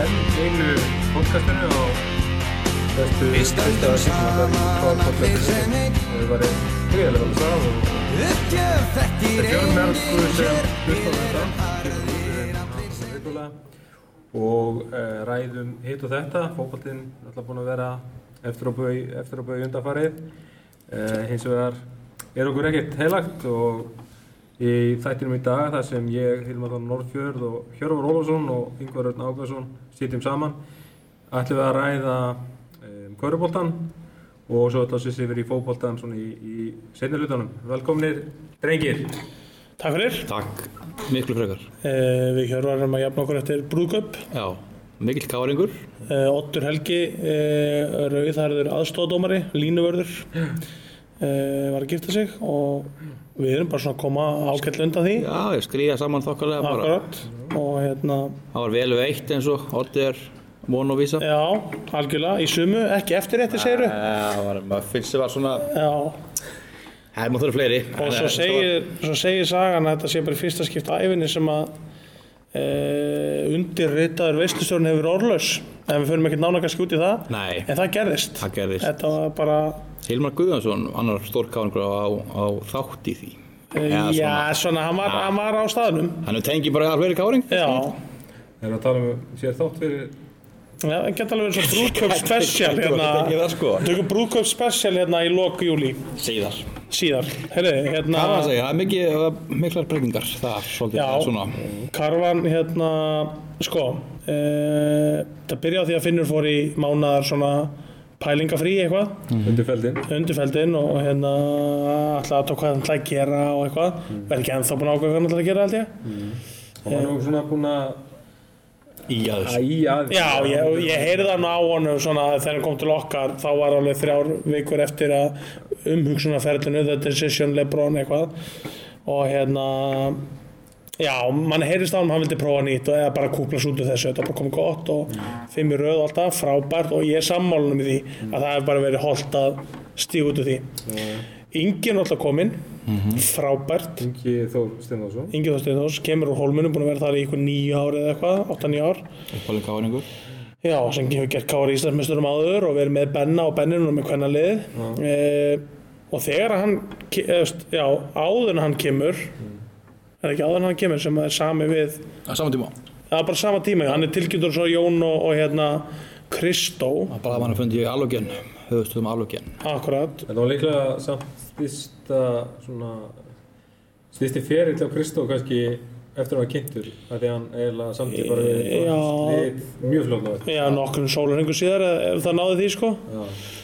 enn einu podcastinu á bestu allir sem einn Það var einn gríðilega vel stað og þekkir það er einu fjölmörgu sem sér hlusta á þetta og ræðum hitt og þetta. Fókbaltinn er alltaf búin að vera eftir á bau undarfarið uh, hins vegar er okkur ekkert heilagt og í þættinum í dag þar sem ég, Hilmar Þorn Norðfjörð og Hjörvar Ólafsson og Yngvar Örn Ágarsson sitjum saman ætlum við að ræða um, Köruboltan og svo ætlum við yfir í fókboltan svona í, í seinni hlutunum. Velkomnir drengir! Takk fyrir. Takk, miklu frekar. Eh, við hjörvarum að jafna okkur eftir brúðköp. Já, mikill káringur. Eh, Ottur Helgi, eh, rauðarður aðstóðdómari, línuvörður, eh, var að gifta sig og við erum bara svona að koma ágætlega undan því. Já, ég skrýja saman þokkalega bara. Og hérna, Það var vel veitt eins og Otti er von og vísa. já, algjörlega, í sumu, ekki eftir þetta segiru. Já, var, maður finnst þið var svona, Já, það er maður þurfa fleiri. og svo segir, svo segir sagan að þetta sé bara í fyrsta skipta æfinni sem að e, undirritaður veistustjórn hefur orðlaus. En við förum ekkert nána kannski út í það. Nei, En það gerðist. það gerðist. Þetta var bara, Hilmar Guðjónsson, annar stór káringur á, á þátt í því. já, Eða svona, svona- hann, var, hann var á staðnum. Hann er tengið bara að fleiri káring. Já, Erum við að tala um sér þátt fyrir já það geta alveg verið svo brúðköp special Ekki hérna. það sko. Tökum brúðköp special hérna í lok júli Síðar. síðar. Herri, hérna, Það að segja, það er mikið, það er miklar breytingar þar, svolítið, Já. svona. Karvan, hérna, sko, e, það byrjaði á því að Finnur fór í mánaðar svona pælingafrí eitthvað, undir feldin. undirfeldin og hérna alltaf að tók hvað hann ætlaði að gera og eitthvað, verði ekki ennþá búin að ákveða hvað hann ætlaði að gera held ég. Og var nú svona búin að Í aðeins. æja aðeins. Já, ég, ég heyrði hann á honum svona þegar hann kom til okkar þá var alveg þrjár vikur eftir að umhugsunarferðinu, the decision Lebron eitthvað og hérna já, mann heyrðist á hann hann vildi prófa nýtt og eða bara kúplast út úr þessu. Þetta er bara komið gott og fimm í röð og alltaf, frábært og ég er sammálunum í því að það hefur bara verið holdt að stíga út úr því. Ingi er alltaf kominn, frábært. Ingi Þór Steindorsson. Ingi Þorsteins kemur úr hólmunum, búin að vera þar í ykkur nýju ár eða eitthvað, 8-9 ár. Uppálega káringur. Já, sem hefur gert Kári Íslandsmeisturum áður og verið með Benna og Benninum með hvernig lið e, og þegar hann eða, já, áður en hann kemur er ekki áður en hann kemur sem er sami við Á saman tíma. það er bara sama tíma, hann er tilgjöndur svo Jón og, og hérna Kristó. Það er bara að mann fundi í alveginn, höfustum alveginn. akkurat, Þetta var líklega samt styrsta svona styrsti ferill á Kristó kannski eftir að hann var kynntur af því að hann eiginlega samtíð bara við Já. við mjög flóknáð já, nokkrum sólarhengu síðar ef það náði því sko. Já,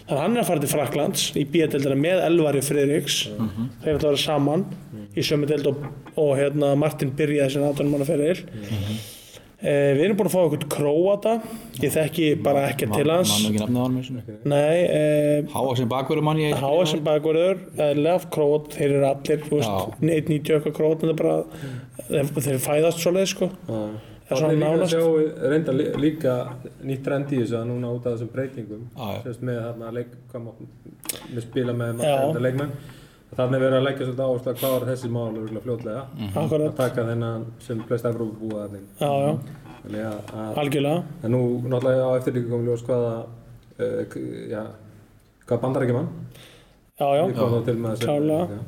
þannig að hann er að fara til Fraklands í bíadeldina með Elvari Friðriks. Þeir ætla að vera saman í sömu deild og, og hérna Martin byrjaði sem 18 manna feril eh, við erum búin að fá okkur króata ég þekki bara ekkert til hans Mann ekki með sinni. nei, eh, Hávaxin bakverður mann ég. háa sem bakverður eðlilega króat, þeir eru allir þú veist, Já. 1.90 okkar króat en það er bara þeir, fæðast svo leið sko já. Það er líka að sjá reynda lí- líka nýtt trend í þessu að núna út af þessum breytingum sérst með þarna leik, hvað má, með spila með Já. margæðanda leikmenn þannig er verið að leggja svolítið áherslu að klára þessi mál örugglega fljótlega Mhm. að akkurat, taka þennan sem flest Evrópu já, já, þannig að, að algjörlega En nú náttúrulega á eftir líka komið ljós hvaða, uh, já, hvað bandarækjumann já, já, við komum þá til með þessu klárlega. já,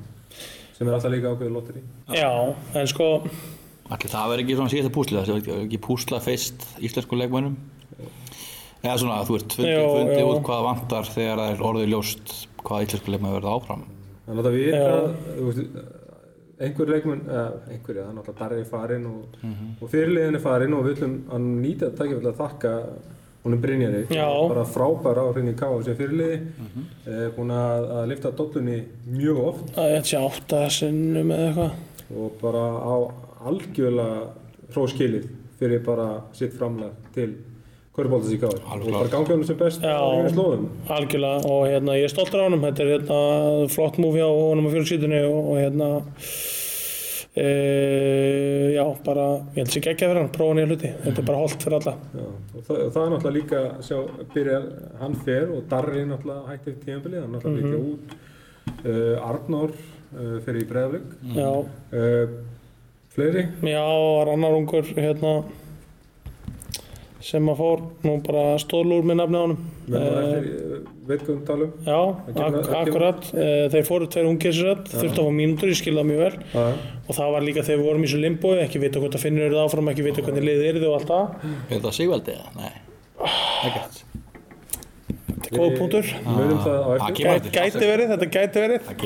sem er alltaf líka ákveðið lotteri. já, en sko Allir það verður ekki svona síðasta púsli, það verður ekki púsla feist íslensku leikmönnum. Eða svona, þú veist, fundi, Jú, fundi jú. út hvað vantar þegar það er orðið ljóst hvað íslensku leikmönnum verður áfram. Þannig að við Já. vita, þú veist, einhver leikmenn, eða einhverja, það er náttúrulega Darri farinn og, og fyrirliðin er farinn og við viljum að nýta þetta tækifæli að þakka honum Brynjari. Já. Bara frábær á hrinni K.A. sem fyrirliði, mm búin að, að lifta dollunni mjög oft að þetta sé átta sinnum eða eitthvað og bara á algjörlega hróskilið fyrir bara sitt framlag til Körbóltas í gáður og Alveg bara ganga um sem best á einu slóðum. Algjörlega. Og hérna ég er stoltur á honum. Þetta er hérna flott múfi á honum á fjölsýtunni og, og hérna e, já bara ég held sér ekki að vera hann, prófa nýja hluti. Þetta er bara holdt fyrir alla. Já, og það, það er náttúrulega líka sjá, byrja hann fer og Darri náttúrulega hætti eftir tímabilið, hann náttúrulega Mhm. byggja út uh, Arnór uh, fyrir í Breiðavík já, uh, fleiri? Já, var annar ungur hérna sem að fór nú bara stólur með nafni á honum. Menn og Eh, eftir, veit hvað um talum? Já, ak það akkurat. Eh, þeir fóru tveir þurftu að fá mínútur, ég skil það mjög vel. Já, og það var líka þegar við vorum í þessu limbo ekki vita hvort að finnur eru það áfram, ekki vita hvernig liðið eru og allt það, Er þetta Sigvaldi eða? Nei, ekkert. þetta er góð punktur. það á Það eftir. kemur Gæti, gæti verið, þetta gæti verið. Það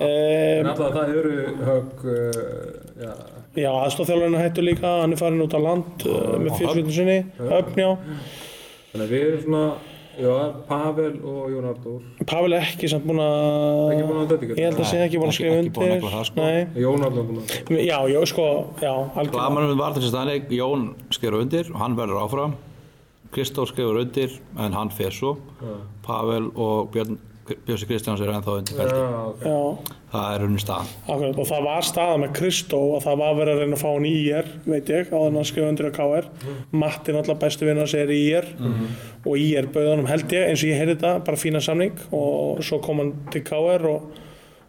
eh, En alltaf það eru högg, uh, já, Já, aðstofþjálfarinn hættu líka, hann er farin út á land uh, með fjölskyldun sinni, öfn já þannig að við erum svona, já, Pavel og Jón Artur. Pavel er ekki samt búin að Ekki búin að þetta ég held að sé ekki búin að Ekki- skrifa ekki búin að undir negla það, sko. Nei, Jón Artur búin að, já, já, sko, já, algjörlega Blamanum var þessi staðleik, Jón skrifur undir og hann verður áfram. Kristóf skrifur undir en hann fer svo. Pavel og Björn, Björnsi Kristjáns er ennþá undir feldi. já, Já, Það er unni staðan. akkurat, og það var staða með Kristó og það var verið að reyna að fá hann í IR veit ég, á þannig að skrifa undir á KR Matti náttúrulega bestu vinnar sér í IR og IR bauð hann um held ég eins og ég heyrði þetta, bara fína samning. Og svo kom hann til KR og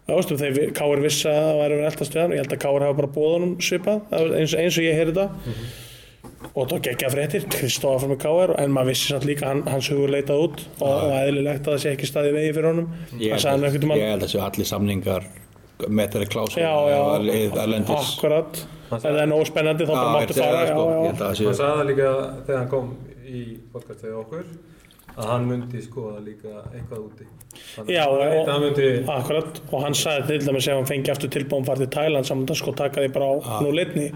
Það veistu, þegar KR vissi að það væri verið eldast við hann. Og ég held að KR hafa bara búið og það geggja fréttir, Kristófa frá með KR en maður vissi samt líka hann, hans hugur leitað út og, og eðlilegt að það sé ekki staði vegi fyrir honum Ég hann sagði hann held um að- þessu allir samningar með já, Erlendis. akkurat það er nógu spennandi þá máttu fara það, já. Ég já. held að það hann sagði það líka þegar hann kom í podcastið okkur, að hann myndi skoða líka eitthvað úti. Þannig Já, að hann og- að hann myndi, akkurat og hann sagði til dæmis ef hann fengi aftur tilbúin farið til Thailand saman að sko taka því bara á nú litni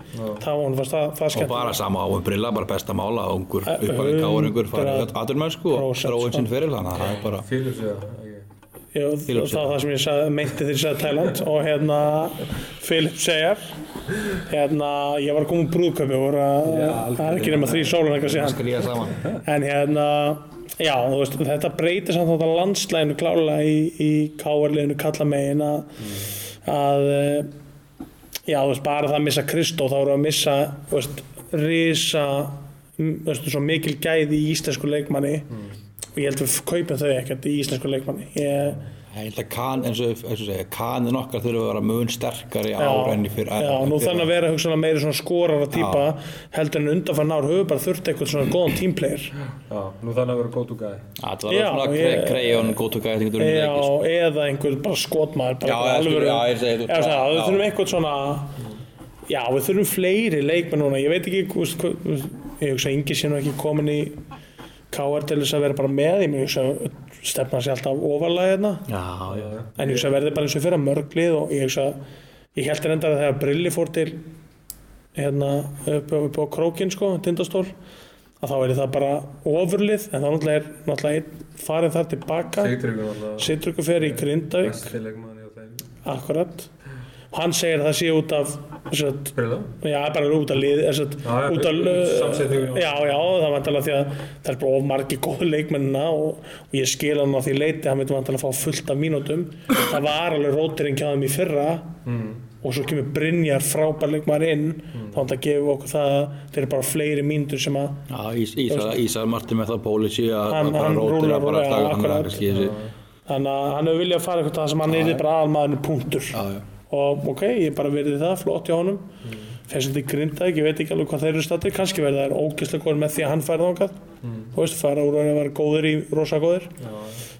þá var hann fannst það, það og skemmt. bara sama á um brilla, bara besta mála ungur, uppalinn káringur farið aðurmennsku og Prósent, þróin sko. sinn fyrir þannig að það er bara fylgur sig það, og það var það sem ég sagði, meinti þegar ég sagði Thailand og hérna Philip segjar hérna, ég var að koma úr brúðköpi og að, það er ekki nema þrý sólun en hérna já, veist, þetta breytir samt þetta landslæginu klálega í, í KR-leginu kalla megin að, að eh, já, veist, bara það að missa Kristó þá eru að missa, veist, risa svo mikil gæði í íslensku leikmanni. Og ég held við kaupum þau ekkert í íslensku leikmanni. Ég, Ég held að kan, eins og og segja, kanin okkar þurfa að vera mun sterkari já, ár enn í fyrir já, nú þannig að vera hugsanlega meiri svona skorara típa heldur en undanfann ár höfum bara þurft eitthvað svona góðan teamplayer Já, nú þannig að vera go to guy. Það var Já, svona þú erum Já, sko. eða einhver bara skotmaður bara Já, alvöru- já, ég segi þú- Já, já. við þurfum eitthvað svona já, við þurfum fleiri leikmenn núna ég veit ekki, þú þú ég hugsa Ingi sé nú ekki komin í KR til þess að vera bara með hugsa að stefna sér alltaf ofalega hérna. En ég hugsa að verði bara eins og fyrir mörglið og ég hugsa ég held reyndar að þegar Brilli fór til hérna upp, upp á krókin sko, tindastól að þá er það bara ofurlið en þá náttúrulega er náttúrulega einn farin þar tilbaka Sittryggur fer í Grindavík. Akkurat hann segir að það sé út af satt, já, bara út af lið satt, Já, út af samsetningu. já, já, það var talað því að það er bara of margi góðu leikmennina og, og ég skil hann á því leiti hann veit vantilega að fá fullt af mínútum. Það var alveg rótirinn þeim í fyrra Mm. og svo kemur Brynjar frábær leikmar inn. Þá hann það gefur okkur það að þeir eru bara fleiri mínútur sem að Ísar, Ísar Martin með það pólici að Hann- að bara hann rótir rúllar að bara slaga já, hann þannig að hann hefur viljað fara eitthvað sem hann er bara aðalmaðurinn punktur. Já, já og ok, ég bara verði það, flott hjá honum. Mm. fyrst þetta í Grindavík, ég veit ekki alveg hvað þeir eru stattir, kannski verða þær ógeðslega góður með því að hann færði þangað. Þú veist, fara úr að vera góður í rosa góður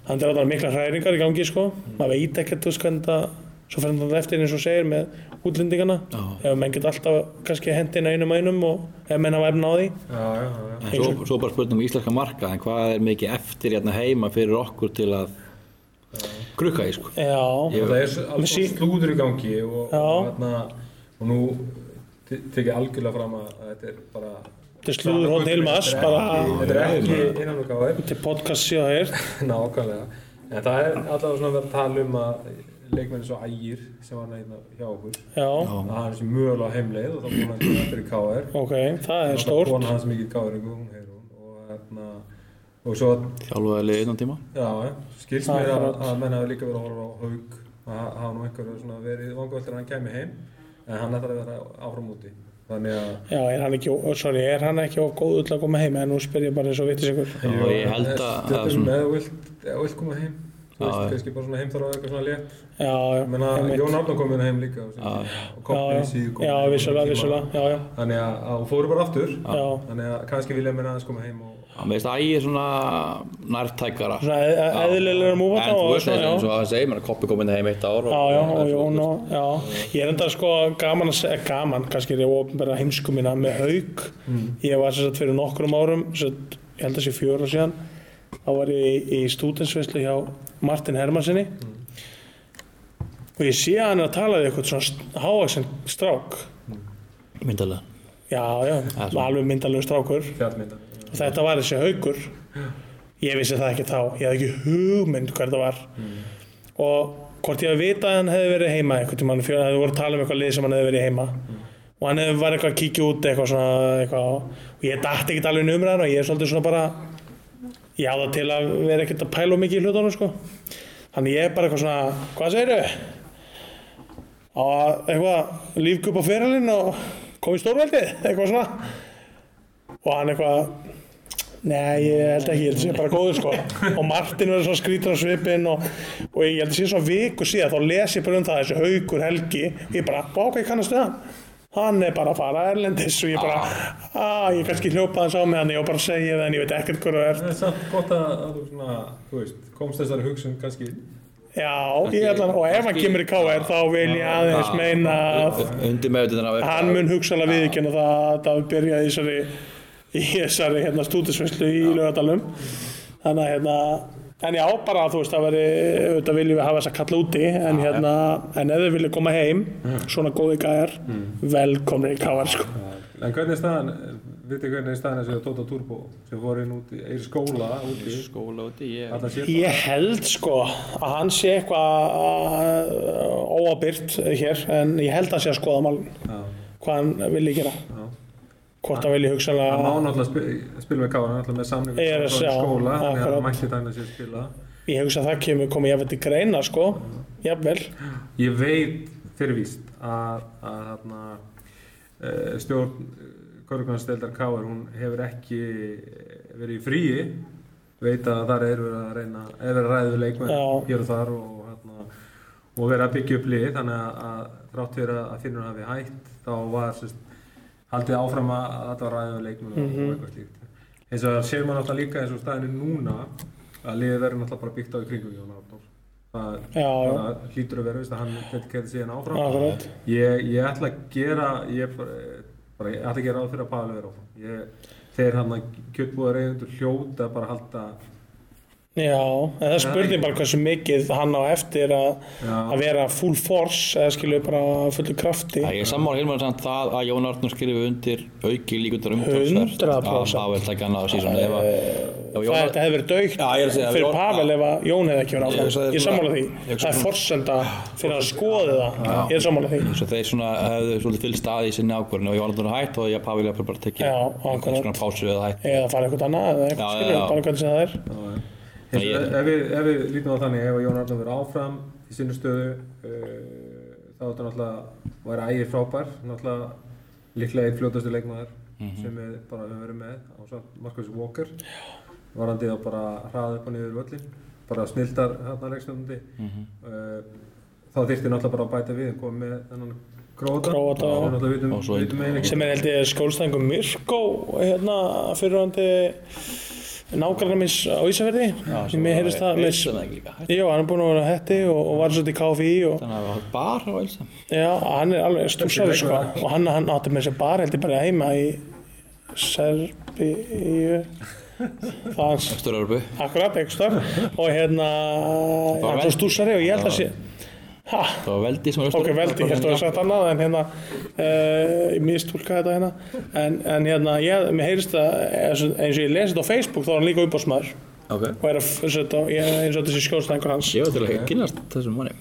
þannig er alltaf mikla hræringar í gangi sko, maður veit ekkert þú veist hvernig það, svo fyrir hann eftir eins og segir með útlendingana, Já. ef menn get alltaf kannski hendin einum einum og ef menn hafa efna á því. Já, já, já. Svo, svo bara spurning um íslenska marka en hvað er mikið eftir hérna heima fyrir okkur til að krukka í sko. Já, Ég- Það er alls slúður í gangi og, og, hérna, og nú te- tekið algjörlega fram að, þetta er bara þetta er slúður hótt Hilmas Þetta er bara ekki- Þetta er og podcast síðan hér Nákvæmlega. En það er allavega svona verið að tala um að leikmenni svo ægir sem var neina hjá okkur já, að hann sé mögulega heimleið og þá búin hann í KR ok, það er og stórt. kona hans mikið hún og, hérna, og svo þjálfaði liðið innan tíma. Já, skilst mér að, að menn hafi líka verið að horfa á haug að hafa nú einhverju svona verið vangvöldur að hann kæmi heim en hann ætlar að vera áfram úti. Já, er hann ekki, ó- sorry, er hann ekki góð til að koma heim? En nú spyr ég bara eins og vittis ykkur. Og ég held að- að Stundum svona- með að vilt, koma heim. Þú veist, Já, já. kannski bara svona heimþóra eitthvað svona létt. Já, já, einmitt. Jón Árnum kom inn heim líka og, Já. og já, Koppi já, síðu já, vissulega, vissulega, já, já, þannig að, að hún fóru bara aftur. Já. þannig að kannski vilja mér aðeins koma heim og Já, mér finnst að ægir svona nærtækara. Svona e- e- eðlilegur múfa En þú veist, eins og já. að segja, mér koppi kom inn heim eitt ár ég er enda sko gaman að segja, gaman, kannski er ég ofnbæra heimsku mína með haug, ég var sagt fyrir nokkrum árum, sagt, ég held að sé fjóra síðan, þá var ég í, í stúdensveislu hjá Martin Hermannsinni og ég sé að hann er að tala við eitthvað svona hávaxin strák, Myndalega já, já, Það alveg myndalegu strákur. Fjallmynda og þetta var þessi haugur ég vissi það ekki þá, ég hafði ekki hugmynd hver það var. Og hvort ég hafi vitað að hann hefði verið heima einhvern að það voru að tala um eitthvað lið sem hann hefði verið heima. Og hann hefði var eitthvað að kíkja út eitthvað svona eitthvað, og ég dætti ekkert alveg umræðan og ég er svolítið svona bara ég á það til að vera ekkert að pæla mikið í hlutunum sko. Þannig ég er bara eitthvað svona, hvað segirðu? á að eitthvað lífgup á feralinn og kom í stórveldið, eitthvað svona. Og hann eitthvað Nei, ég held ekki, ég held að sé bara góður sko. Og Martin verður svona skrítur á svipinn og, og ég held að sé svona viku síðan þá les ég bara um það þessi haugur helgi og ég bara, ég kannast við hann? Hann er bara að fara erlendis og ég bara, að ég kannski hljópa hans á með hann ég var bara segja það en ég veit ekkert hvað það er það er samt gott að, að þú svona þú veist, komst þessari hugsun kannski Já, ég held að, og ef hann kemur í KR þá vil ég aðeins meina að hann mun hugsalega viðkynna það að það byrjaði í þessari í þessari hérna, stúdisveislu í lögadalum þannig að hérna en já, bara þú veist, það veri auðvitað viljum við hafa þess að kalla úti en hérna, en ef þið viljum koma heim svona góði gæjar, velkomni í KR sko. en hvernig er staðan, vitið hvernig er staðan þessi Tóta Turbo sem fór inn út í eir skóla úti, Skóla úti, ég Ég held sko að hann sé eitthvað óabyrt hér en ég held að hann sé að skoða málun Já. hvað hann vilji gera. Já. Hvort hann vilji hann má hugsanlega náttúrulega spila, með er náttúrulega með já, skóla, þannig að hann mætti að sér spila. Ég hugsa að það kemur komið jafnvel til greina sko. Jafnvel. Ég veit fyrir víst að, að þarna, uh, stjórn Körgunarsdeildar Káar, hún hefur ekki verið í fríi, veit að þar er verið að reyna, er verið að ræða við leikmenn hér og þar og, þarna, og verið að byggja upp lið, þannig að, þrátt fyrir að, finnur hafi hætt, þá var sérst, haldið áfram að þetta var ræða við leikmenn og, Mhm. og eitthvað slíkt. Eins og það sér maður náttúrulega líka eins og staðinu núna, að liðið verður náttúrulega bara byggt á í kringum Jón Arnór. Það hlýtur að vera, veist, að hann dediketti síðan áfram. Akkurat. Ég, ég ætla að gera ég, bara, ég ætla að gera á fyrir að Pavel vera áfram ég, þeir hann að kjötbúðar eigendur hljóta bara halda Já, en það er spurning bara hversu mikið hann á eftir að, vera full force eða skilju bara fullu krafti. Það er sammála samt það að Jón Arnur skrifi undir auki líkundar 100%. að Pavel takja hann á síðan ef að ef Jón Það þetta hefði verið daugt er fyrir Pavel ef að Jón hefði ekki verið Ég áfram. Ég er sammála því, ég það er forsenda fyrir að skoði það. Ég er sammála því. Svo þeir svona hefðu svolítið fylgst að í sinni ákvörðinu og Jón Arnur hætt og Pavel jafnvel bara tekið Ég- ef, við, ef við lítum á þannig ef Jón Arnór verður áfram í sinni stöðu uh, þá er þetta náttúrulega væri ægir frábær náttúrulega líklega einn fljótastu leikmaður sem við bara höfum verið með á samt Marcus Walker. Varandi þá bara hraða upp og niður völlin bara snildar hérna leikstjóðandi uh, þá þyrfti náttúrulega bara að bæta við koma með þennan já. sem er held ég skólstæðingum Mirko hérna fyrirvandi nágrannar minns á Ísafjörði sem ég heyrist það ekki Já, hann er búinn að vera á hetti og, og var svolítið í KFI og Þannig að það var bara á Ilsam já, hann er alveg stúsari sko. Og hann, hann átti með sér bara heldur bara heima í Serbíu. Það Sturaröfu akkurat, ekstra og hérna, var hann er vel- stúsari og ég held að sé ha, Það var veldi sem var ok, veldi, ég held að það sagt annað en hérna, uh, ég mistúlka þetta hérna. En, en hérna, ég, mér heyrist það eins og eins og ég lesi þetta á Facebook þá er hann líka uppásmaður Ok. Og er að ég, eins og þessi skjólstæðingur hans. Ég var til að kynast þessum manni.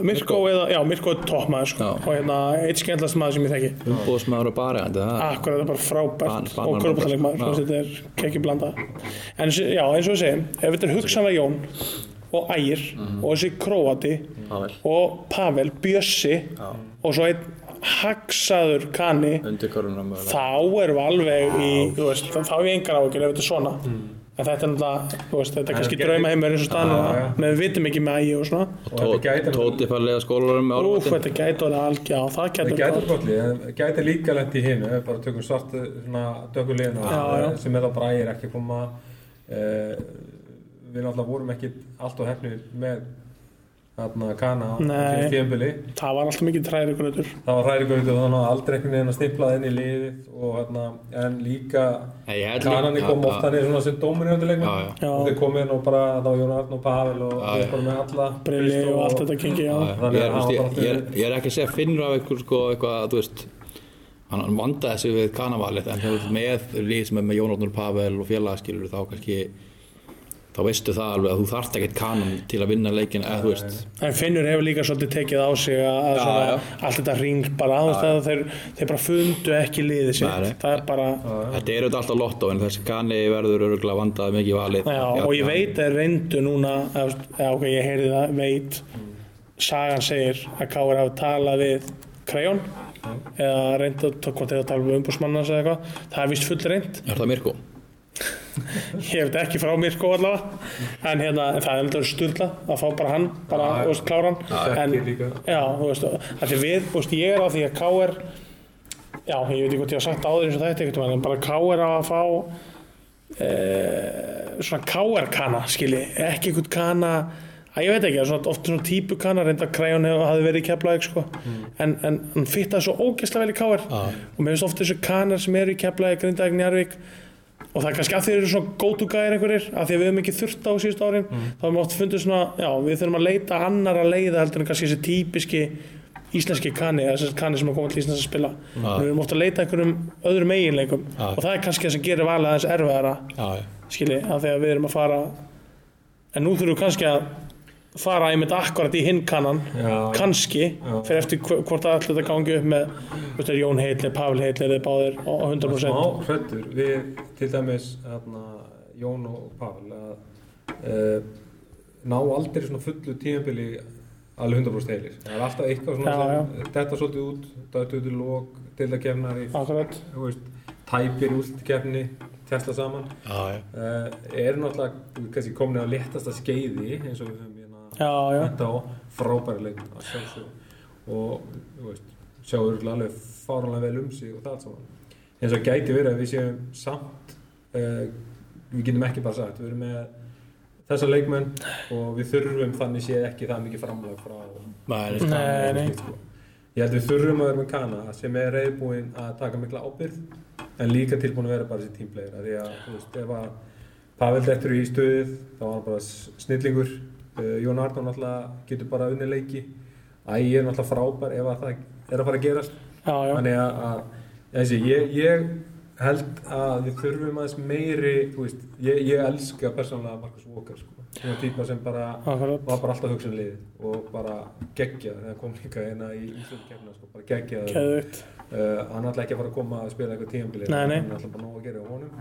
Mirko eða, já, Mirko er toppmaður sko. Já. og hérna, eitt skemmtlast maður sem ég þekki. Umbóðsmaður og barigandi það Akkurat, það er bara frábært ban- og þannig að þetta er kekki blanda en já, eins og við segjum ef þetta er hugsanlega Jón og Ægir og þessi Króati Pavel. og Pavel, Bjössi og svo einn hagsaður kanni þá erum við alveg í, veist, þá hef ég engar áhyggjur ef þetta er svona. En þetta er náttúrulega, veist, þetta er kannski draumaheimur eins og Já, já. með við vitum ekki með ægi og svona. Og Tóti fær lega skólarum Úf, þetta gæti orðið algjör, já, það Það gæti gæti orðið en gæti líka lent í hinu, við bara tökum svart svona dökku liðina Já, já. sem er þá bara ægir ekki koma uh, við náttúrulega vorum ekki allt og hefnir með þarna kana á Nei. það var alltaf mikið træri gröður það var hrærigur og þannig að aldrei einhvern veginn að stimplað inn í liðið og hérna, en líka kanani kom ofta niður svona sem já. leikmenn Já. og þeir komið inn og bara þá Jón Arn og Pavel og já. bara með alla brilli og allt þetta. Þannig Ég að er, ekki að segja finnur af einhver sko eitthvað, þú veist hann vandaði sig við kanavalið en með líð sem er með Jón Ornur Pavel og félagaskilur þá kannski þá veistu það alveg að þú þarft ekkert kanan til að vinna leikin eða þú veist en Finnur hefur líka svolítið tekið á sig að að svona, já. allt þetta ring bara, þú veist, að þeir, þeir bara fundu ekki liðið sitt, nei. það er bara þetta er auðvitað alltaf lottó en þessi kani verður öruglega vandað mikið valið. Já, og ég veit að reyndu núna eða, ok, ég heyrði það, veit. Sagan segir að Káur hafi talað við Krejón eða reyndu, að tala við umbúrsmannans eða eitthvað, það er vist full reynd Er það Mirko? Ég veit ekki frá Mirko allavega. En hérna, en það er náttúrulega sturla að fá bara hann, bara, þú veist, kláran. En, Þekkir líka. já, þú veist, að því við, veist, ég er á því að Káur já, ég veit ekki hvort ég hef sagt áður eins og þetta eitthvað, en bara Káur á að fá e, svona Káur-kana, skilji, ekki einhvern kana að ég veit ekki, svona, oft svona típu kana reynda Krejón hefur hafi verið í Keflavík sko. en, en hann fittaði svo ógeðslega vel í Káur og mér finnst oft þessu kanar sem eru í Keflavík, Grindavík, Njarvík og það er kannski að því eru svona gótugæðir einhverjir að því að við hefum ekki þurft á síðust árin þá hefum við oft fundið svona, já, við þurfum að leita annar að leiða heldur en kannski þessi típiski íslenski eða þessi kani sem er komið til Íslands að spila. Við erum oft að leita einhverjum öðrum eiginleikum Já. og það er kannski það sem gerir valið aðeins erfiðara skilji, af því að við erum að fara en nú þurfum við kannski að fara einmitt akkurat í hinn kannan Já. kannski, fyrir eftir hv- hvort að allir þetta gangi upp með veist, Jón Heitli, Pavel Heitli eða báðir á á 100% smá hrættur við til dæmis hérna, Jón og Pavel að uh, ná aldrei svona fullu tímabili alveg 100% heilir. Það er alltaf eitthvað svona Já, sem þetta svolítið út dættu út í lók til að kemna í akkurat, þú veist, tæpir úst kefni testa saman. Já, já. Uh, er náttúrulega kannski komin á léttasta skeiði eins og við höfum já, já þetta á frábæri leik að sjálfsög og þú veist, sjá örgulega alveg fáranlega vel um sig og það allt saman. Eins og gæti verið að við séum samt uh, við getum ekki bara sagt við erum með þessa leikmenn og við þurfum þannig sé ekki það mikið framlag frá Nei, frá- Nei, nei. sko. ég held við þurfum að vera með Kana sem er reyðbúinn að taka mikla ábyrgð en líka tilbúin að vera bara þessi tímplegir því að þú veist, ef að Pavel dettur í stuðið þá var hann bara snillingur uh, Jón Arnón náttúrulega getur bara unni leiki. Ægi er náttúrulega frábær ef að það er að fara að gerast. Já, já, þannig að, að þessi, ég, ég held að við þurfum aðeins meiri veist, ég, ég elska persónulega Marcus Walker sko. svona típa sem bara var bara alltaf liðið og bara geggja þegar kom líka hérna í Íslandkefna sko, bara geggja það keðugt, uh, hann ætla ekki að fara að koma að spila eitthvað nei. hann ætla bara nóg að gera á honum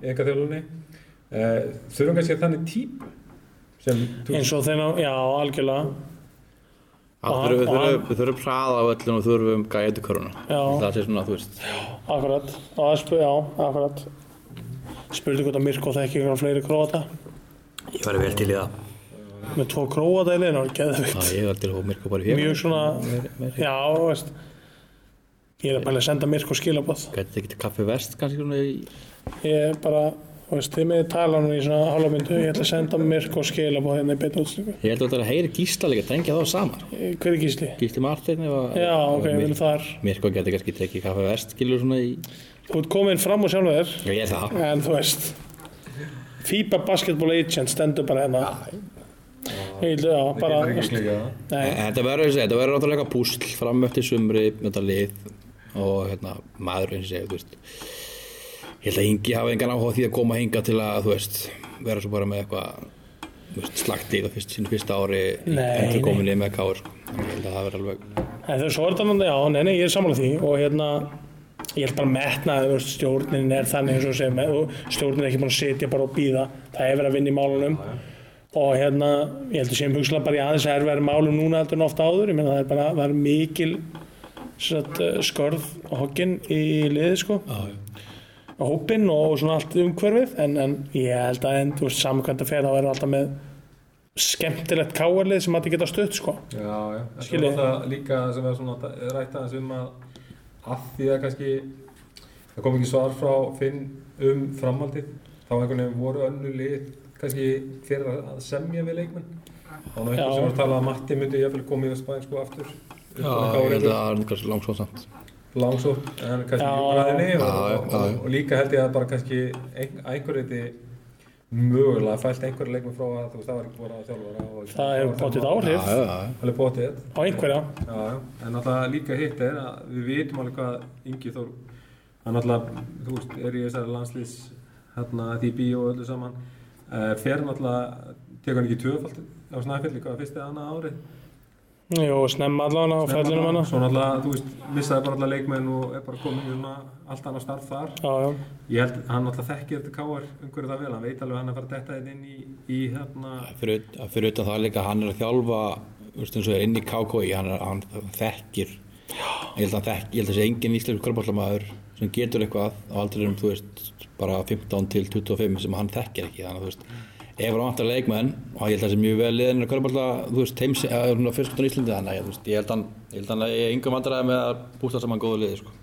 enga þjálfunni uh, þurfum kannski að þannig þú eins og þeirna, já, algjörlega. Já, Og við þurfum- þurfum- hraða á öllum og þurfum gæti köruna Já. það sé svona, þú veist. Akkurat, og það spyr, já, akkurat. Spurði hvort að Mirko þekki ykkur fleiri króata. Ég væri vel til í það. Með tvo króata í liðinu, það er geðvikt Já, ég var til að hóða Mirko bara í fjör mjög svona, já, þú veist. Ég er að bæla að senda Mirko skilabóð gæti þetta ekki kaffi vest kannski svona í ég er bara, þú veist, þið með tala nú í svona hálfa myndu, ég ætla að senda Mirko skilabóð hérna í beinu útstöku ég held að þetta heyri gísla líka, tengja þá saman. Hver er gísli? Gísli Martin ef að já, ok, við erum þar. Mirko gæti kannski tekið kaffi vest skilur svona í þú ert komin fram úr sjálfur. Þér Já, ég er það. En þú veist FIBA Basketball Agent stendur bara hérna. Ég vil, já, bara getur það En Þetta verður, þessi- þetta verður náttúrulega púsl fram eftir sumri með þetta lið og hérna, maður eins og segja, þú veist ég held að Ingi hafi engan áhuga á því að koma hinga til að, þú veist, vera svo bara með eitthvað þú veist, slagt í það fyrst, sínu fyrsta ári endur kominni með káur sko. Ég held að það verður alveg svo er þetta, já, nei, nei, ég er sammála því og hérna, ég held bara metna að stjórnin er þannig eins og segja stjórnin er ekki búin að sitja bara og býða það er verið að vinna í málunum og hérna, ég held að séum hugsalega bara í aðeins að er verið málum núna heldur en ofta áður. Ég meina það er bara, það er mikil satt, skörð og hogginn í liði sko. Já, já. hópinn og svona allt umhverfið en, en ég held að en, þú veist, samkvæmt að fer þá verður alltaf með skemmtilegt káarlið sem að þið geta stutt sko. Já, já, þetta er náttúrulega líka sem er svona að rætta aðeins um að að því að kannski það kom ekki svar frá Finn um framhaldið þá einhvern veginn voru önnu lið kannski fyrir að að semja við leikmenn þá var nú Já. einhver sem var að tala að Matti myndi jafnvel komið í spæðin sko aftur Já, ég held að það er kannski langsótt samt. Langsótt en kannski júraðinni og, og, og, og líka held ég að bara kannski ein, einhver reyti mögulega fælt einhver leikmenn frá að þú veist það var ekki búin að þjálfara og- það hefur potið áhrif. Alveg potið. Á einhverja. Já, en náttúrulega líka hitt er að við vitum alveg hvað Ingi Þór hann náttúrulega, þú veist, er í þessari landslýs hérna, því bí og öllu saman uh, fer náttúrulega tekur hann ekki tvöfald á snæfelli hvað fyrst eða annað árið Jú, snemma allavega á fellinu manna svo náttúrulega, þú veist, missaði bara allavega leikmenn og er bara komin í svona allt annað starf þar. Já, já, ég held, hann náttúrulega þekkir þetta káar umhverju það vel, hann veit alveg að hann er að fara að detta þetta inn í, í hérna Fyrir, fyrir utan það líka, hann er að þjálfa þú veist, eins og er inn í KKI, hann, hann þekkir ég held að, hann þekk, ég held að sé engin íslensku körbállamæður sem getur eitthvað á aldrinum, þú veist, bara 15 til 25 sem hann þekkir ekki, þannig að þú veist ef hann vantar leikmenn, og ég held að það sé mjög vel liðin að körbálla, þú veist, heims, svona fyrstskottan í Íslandi, þannig að ég held að hann ég held að hann er yngum vandræði með að bústa saman góðu liði, sko.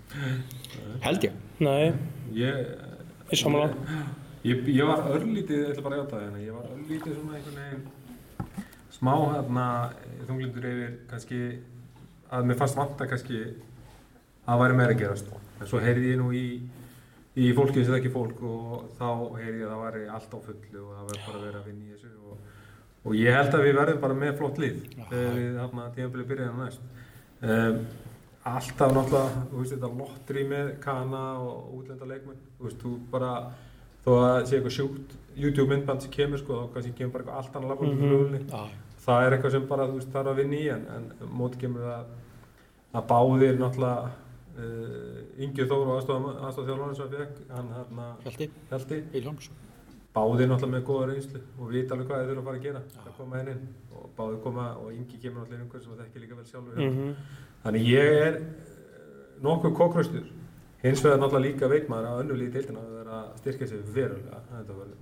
Held ég. Nei, ég, ég samanlega Ég, ég var örlítið, ég ætla bara að játa það hérna, ég var örlítið svona einhvern veginn smá hérna þunglindur yfir kannski að mér fannst vanta kannski að væri meira að gerast. En svo heyrði ég nú í, í fólki sem þekki fólk og þá heyrði ég að það væri allt á fullu og það væri bara verið að vinna í þessu og, og ég held að við verðum bara með flott lið þegar við hérna tíðanbili byrjaðum næst um, alltaf náttúrulega, þú veist þetta lottri með kana og útlenda leikmenn þú veist, þú bara þó að það sé eitthvað sjúkt YouTube myndband sem kemur sko, þá kannski kemur bara eitthvað allt annað Mhm. mm -hmm. það er eitthvað sem bara þú veist þarf að vinna í en, en móti kemur að að báðir náttúrulega uh, Ingi Þór og aðstofþjálfarinn sem fekk hann hérna Hjalti, báðir náttúrulega með góða reynslu og vita alveg hvað þeir þurfa að fara að gera að koma inn inn. Og báðir koma og Ingi kemur náttúrulega einhver sem það ekki líka vel sjálfur. Mhm. þannig ég er eh, nokkuð kókraustur hins vegar náttúrulega líka veikmaður að önnulíði deildina að vera að styrkja sig verulega að þetta verður.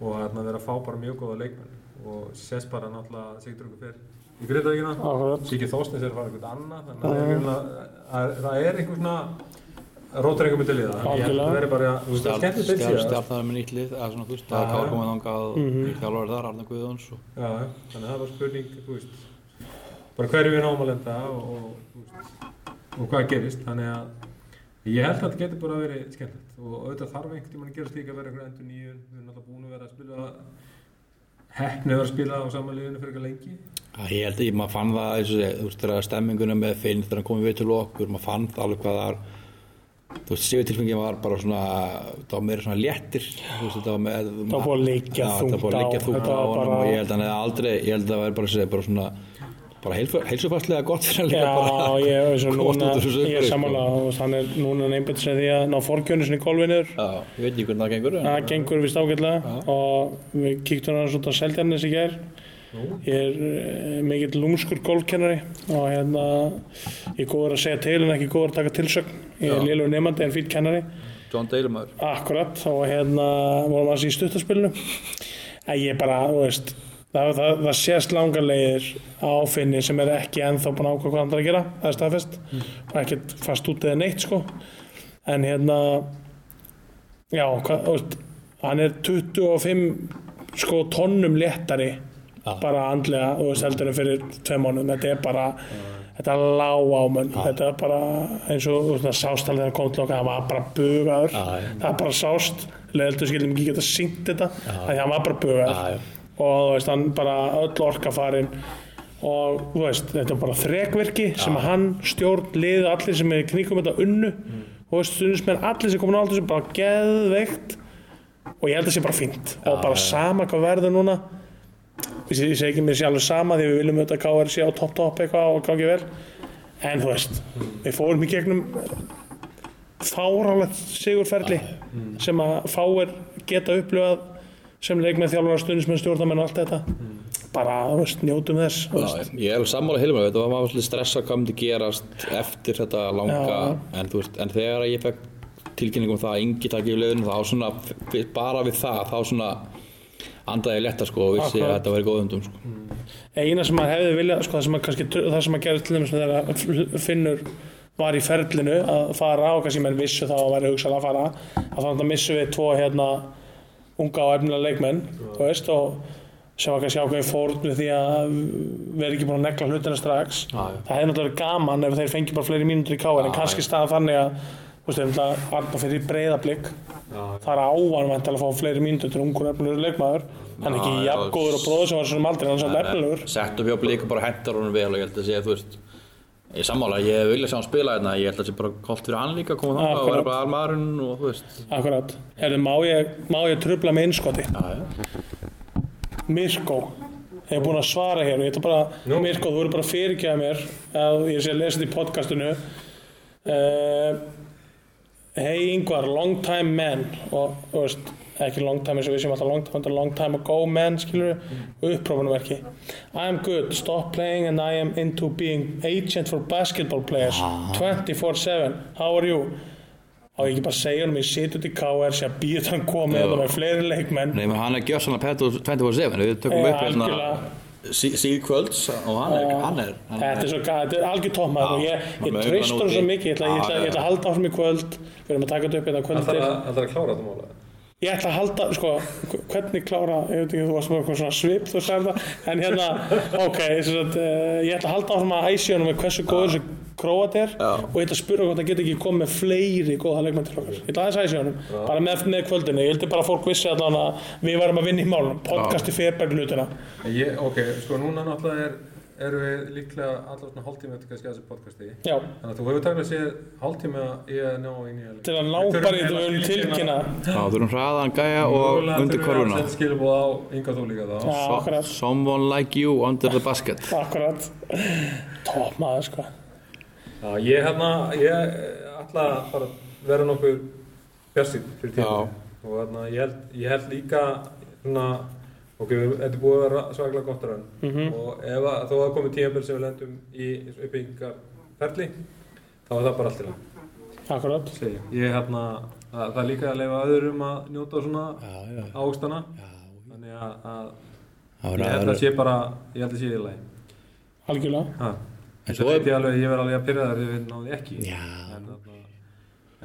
og að vera að fá bara mjög góða leikmenn. Og sést bara náttúrulega Sigdur okkur fyrr í Grindavíkina. Siggi Þórsnes er að fara eitthvað annað þannig að það er eiginlega- að- það er einhver svona rótur einhver myndi liða að að það veri bara þú veist, það er skemmtilegt deild síðan Stjarnar með nýtt lið, eða svona, þú veist, það er komið þangað, Mhm. þjálfur þar, Arna Guðjóns og Já, já, þannig að það var spurning, þú veist, bara hverju við náum að lenda og, hvað gerist, þannig að ég held að þetta getur bara verið skemmtilegt. Og auðvitað þarf einhvern tímann að gerast líka að vera einhver endur nýjun, við erum alltaf búin að vera að spila heppni að vera að spila á sama liðinu fyrir eitthvað lengi. Já, ég held að ég, maður fann það, þú veist, þegar stemminguna með Finn, þegar hann komið við til okkur, maður fann það alveg hvað það er, þú veist, sigurtilfengið var bara svona, það var meira svona léttir, þetta var með, Það búið að það að þungt á, honum bara- og ég held að hann hefði aldrei, ég held að það væri bara, bara svona, bara heilsufarslega gott fyrir Já, bara ég er komast núna, þessu ég er samanlega hann er núna neinbætt sér því að ná forgjönu sinni í golfinur Já, ég veit ekki hvernig það gengur, en það gengur vist ágætlega og við kíktum hann svona seltjarnis í gær ég er uh, mikill lúmskur golfkennari og hérna ég er góður að segja til en ekki góður að taka tilsögn. Ég er lélur nefandi en fýtt kennari. John maður. Akkurat, og hérna vorum að í stuttaspilinu að ég bara, þú veist það, það, það sést langar leiðir á finni sem er ekki ennþá búin að ákvæða hvað þarf að gera, það er staðfest. Og ekkert fast út eða neitt sko. En hérna já, hvað, þú veist hann er 25 sko tonnum léttari. Bara andlega, heldur en fyrir tvei mánuðum, þetta er bara þetta er lág ámenn, þetta er bara eins og þú veist, það sást alveg þegar kom til okkar, það var bara bugaður. Það bara sást, leðildur skildum ekki geta syngt þetta, hann var bara bugaður. Og þú veist, hann bara öll orka farin. Og þú veist, þetta er bara þrekverki sem að hann stjórn, lið, allir sem er kringum þetta unnu. Mm. og þú veist, stundismenn, allir sem komin á allir sem bara geðveikt. Og ég held að það sé bara fínt. Og bara sama hvað verður núna ég segi ekki mér sé alveg sama því við viljum auðvitað KR sé á topp topp eitthvað og gangi vel. En þú veist, við fórum í gegnum fáránlegt sigurferli sem að fáir geta upplifað sem leikmenn þjálfara stundismenn stjórnamenn og allt þetta. Bara, þú veist, njótum þess Já, ég er sammála heilum þetta var maður svolítið stressa hvað myndi gerast eftir þetta langa en, veist, en þegar ég fekk tilkynningum um það að yngi takk í liðinu þá svona, bara við það þá svona andaði létta sko og vissi Akkurat. að þetta væri góðundum sko. eina sem maður hefði viljað sko, það sem maður kannski, það sem maður gerði til dæmis þegar Finnur var í ferlinu að fara og kannski menn vissu þá að væri hugsalega að fara að þannig að missu við tvo hérna unga og efnilega leikmenn þú veist og sem var kannski ákveðið fórn við því að vera ekki búin að negla hlutina strax já. það hefði náttúrulega verið gaman ef þeir fengi bara fleiri mínútur í káir en Já, kannski staða þannig að þú veist, þeir Arna fyrir í breyðablík það er ávan að fá fleiri mínútur til ungur efnilegur leikmaður hann er ekki jafn góður og bróður sem var svona aldrei hann er svona efnilegur sett upp hjá blík og bara hentar honum vel og ég held að segja þú veist ég sammála, ég vilja sjá hann spila hérna ég held að það sé bara kolt fyrir hann líka að koma þangað og vera bara almaðurinn og þú veist Akkurat. Herðu, má ég, má ég trubla með innskoti? Mirko. Ég hef búin að svara hér og ég ætla bara, Mirko, þú eru bara að fyrirgefa mér að ég sé að lesa þetta í podcastinu. Uh, hey Ingvar, long time man og þú veist, ekki long time eins og við séum alltaf long time, er long time ago man, skilur við, upprófunumverki. I'm good, stop playing and I am into being agent for basketball players 24-7, how are you? á ég ekki bara að segja hann ég siti út í KR sé að býða hann komið Já. þetta með fleiri leikmenn Nei, hann er gjössanlega 24-7 við tökum upp hérna. Sí- síðkvölds og hann er, hann er, hann þetta er svo gæt, þetta er algjör tómaður og ég, hann ég hann svo mikið. Ég ætla, ég, ætla, Já, ég ætla að halda áfram í kvöld. Við erum að taka þetta upp hérna Það kvöld þarf að, það þarf að klára þetta mála. Ég ætla að halda, sko, hvernig klára ég veit ekki, þú varst með eitthvað svona svip þú sagði það, en hérna ok, sem sagt, uh, ég ætla að halda áfram að æsja hann með hversu góður þessi króat er Já. og ég ætla að spura hvort það get ekki komið með fleiri góða leikmenn til okkar, ég ætla aðeins að æsja hann bara með, með kvöldinu, ég vildi bara að fólk vissi allan að við varum að vinna í málunum, podcasti ferberg hlutina Ég, ok, sko núna náttúrulega er, erum við líklega allar svona hálftíma eftir kannski að þessu podcasti. já, Þannig að þú hefur taklega séð hálftíma í að ná inn í að til að ná bara í þetta við tilkynna Já, þú erum hraðan gæja og undir korfuna Þetta skilur á Inga þú líka þá. Já, akkurat. Someone like you under the basket Akkurat Top maður sko Já, ég hérna, ég ætla að bara vera nokkuð björnsinn fyrir tíma. Og hérna, ég held, ég held líka svona, ok, þetta er búið að vera svaklega gott raun. Mhm. Og ef að, þó að komið tímabil sem við lendum í uppbyggingarferli, þá er það bara allt í lag. Akkurat Segi, ég. ég hérna, það, það er líka að leifa öðrum að njóta svona já Þannig að, að Það ég held að sé bara, ég held að sé í lagi. Algjörlega Ha. En Svo svo veit ég alveg, ég verð alveg að pyrra þar ef við náði ekki. Já. En,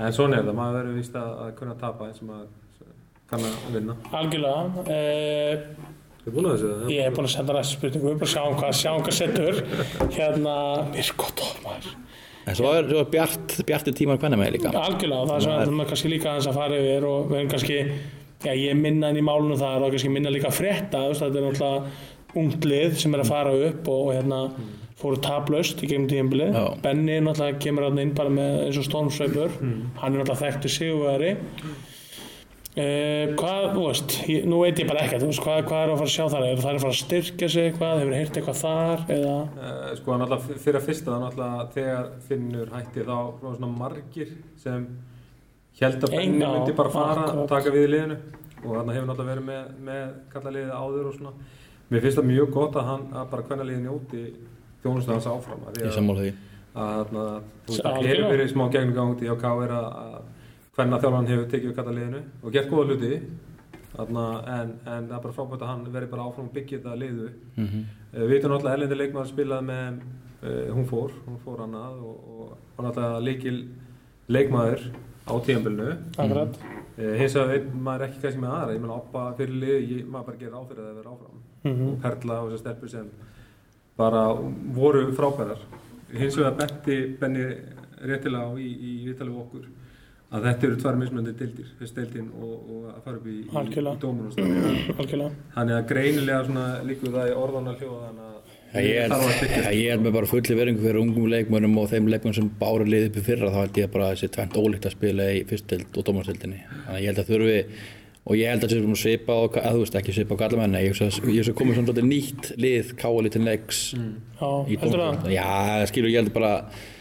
en svona er það, maður verður víst að, að kunna tapa eins og maður kann að vinna. Algjörlega. Eh, Þú er búin að þessu það? Ég hef búin að senda næstu spurningu. Við erum bara að sjá um hvað, sjá um hvað setur. Hérna Mér er gott top maður En svo er, svo er bjart, bjartir tímar hvernig með líka. Algjörlega og það er sem við erum kannski líka aðeins að fara yfir og við erum kannski Já, ég er minna inn í málunum þar og kannski minna líka að frétta Þetta er náttúrulega ungt lið sem er að fara upp og, og hérna fóru taplaust í gegnum tíðinbili Já. Benni náttúrulega kemur inn bara með eins og stormsveipur. Hann er náttúrulega þekktu sigurveri uh, hvað, þú veist ég, nú veit ég bara ekkert, þú veist, hvað, hvað er að fara að sjá þar? Er það að fara að styrkja sig eitthvað, hefur heyrt eitthvað þar eða, Uh, sko, náttúrulega fyrir að fyrsta, náttúrulega þegar Finnur hætti þá var svona margir sem held að Benni myndi bara fara og taka við í liðinu. Og þarna hefur náttúrulega verið með, með kalla liðið áður og svona. Mér finnst það mjög gott að hann, að bara hvernig liðið njóti þjónustu hans áfram. Ég að- sammála því. að þarna, þú veist, að að hvernig þjálfan hefur tekið við kallaliðinu og gert góða hluti. Þarna, en, en það er bara frábært að hann veri bara áfram og byggja þetta liðu mm -hmm. uh, við veitum náttúrulega Erlendi leikmaður spilaði með uh, hún fór, hún fór annað og, og, og náttúrulega leikil leikmaður á akkurat. Uh, hins vegar veit maður ekki kannski með aðra. Ég meina oppa fyrir lið, ég, maður bara gerir áfyrir að það vera áfram. Mhm. og Perla og þessar stelpur sem bara voru frábærar. Hins vegar benti Benni réttilega á í, í við okkur að þetta eru tvær mismunandi dildir fyrst deildin og, og að fara upp í, í, í dómunum þannig að greinilega svona líkur það í orðan að hljóða þannig að Ég er, ég er með bara fulli veringu fyrir ungum leikmönum og þeim leikmönum sem báru liðið upp í fyrra þá held ég bara að þessi tvent ólíkt að spila í fyrstild og dómarstildinni þannig að ég held að þurfi og ég held að það sé svona svipa og, eða þú veist ekki svipa á kallamenn ég að hugsa að komið svona nýtt lið káali til leiks Já, í dómsvölda já, skilur ég held bara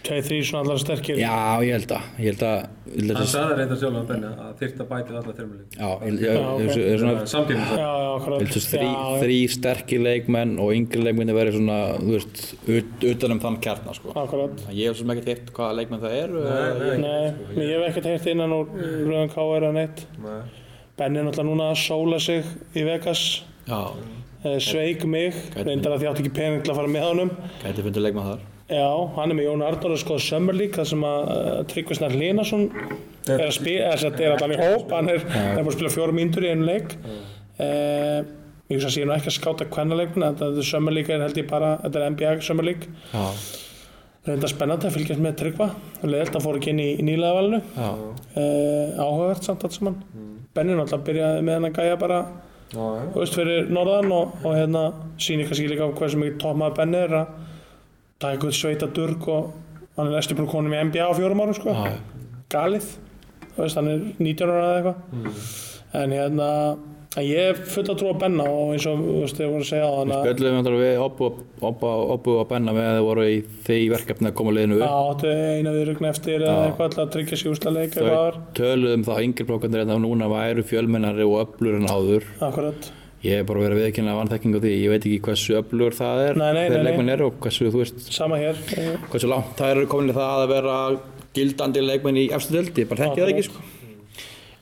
Tveir, þrý svona allar sterkir. Já, ég held að ég held að, að Hann sagði reynda sjálf á benni að þyrft að bæti alla þrjumleik. já, ég held svona að já, þrý sterkir leikmenn og yngri leikmenni verið svona, þú veist, ut, utan um þann kjarna, sko. Akkurat. Ég hef svo sem ekkert hitt hvaða leikmenn það eru. Nei, nei. Nei, ég hef ekkert heyrt innan úr Benni er náttúrulega núna að sóla sig í Vegas. Já, eh, sveik mig, reyndar að því átti ekki pening til að fara með honum. Gæti fundið leikmenn þar. Já, hann er með Jón Arnór að skoða Summer League þar sem að uh, Tryggvi Snar Hlinason er að spila, þess að þetta er allan í hóp. Hann er, er búin að spila fjórum mínútur í einu leik. Uh, ég hugsa að sé nú ekki að skáta hvenna leikmenn þetta er Summer League er held ég bara þetta er NBA Summer League. Já, reynda spennandi að fylgjast með Tryggva. Leðilt að fór ekki inn í, í nýlega valinu uh, áhugavert samt allt saman Benni náttúrulega byrjaði með hann að gæja bara veist fyrir norðan og, og hérna sýnir kannski líka hversu mikið toppmaður Benni er að taka eitthvað sveita durg og hann er næstu búin konum í NBA á fjórum árum sko. Galið er 19 ára eða eitthvað. En hérna ég er full að trúa Benna og eins og þú veist þið voru að segja á hann að spjöldum við náttúrulega við Oppu, og Benna með að þau voru í því verkefni að koma liðinu upp. áttu eina viðrugn eftir eða Já. eitthvað alltaf að tryggja sig úsla leik eitthvað Þau var töluðum þá yngri blokkandir en þá núna væru fjölmennari og öflur en áður. akkurat Ég hef bara verið að viðkynna vanþekking á því. Ég veit ekki hversu öflur það er, Nei, nei, þegar leikmenn eru og hversu, þú veist, sama hér hversu langt það eru komin í það að vera gildandi leikmenn í efstu deild, ég bara þekki það ekki sko.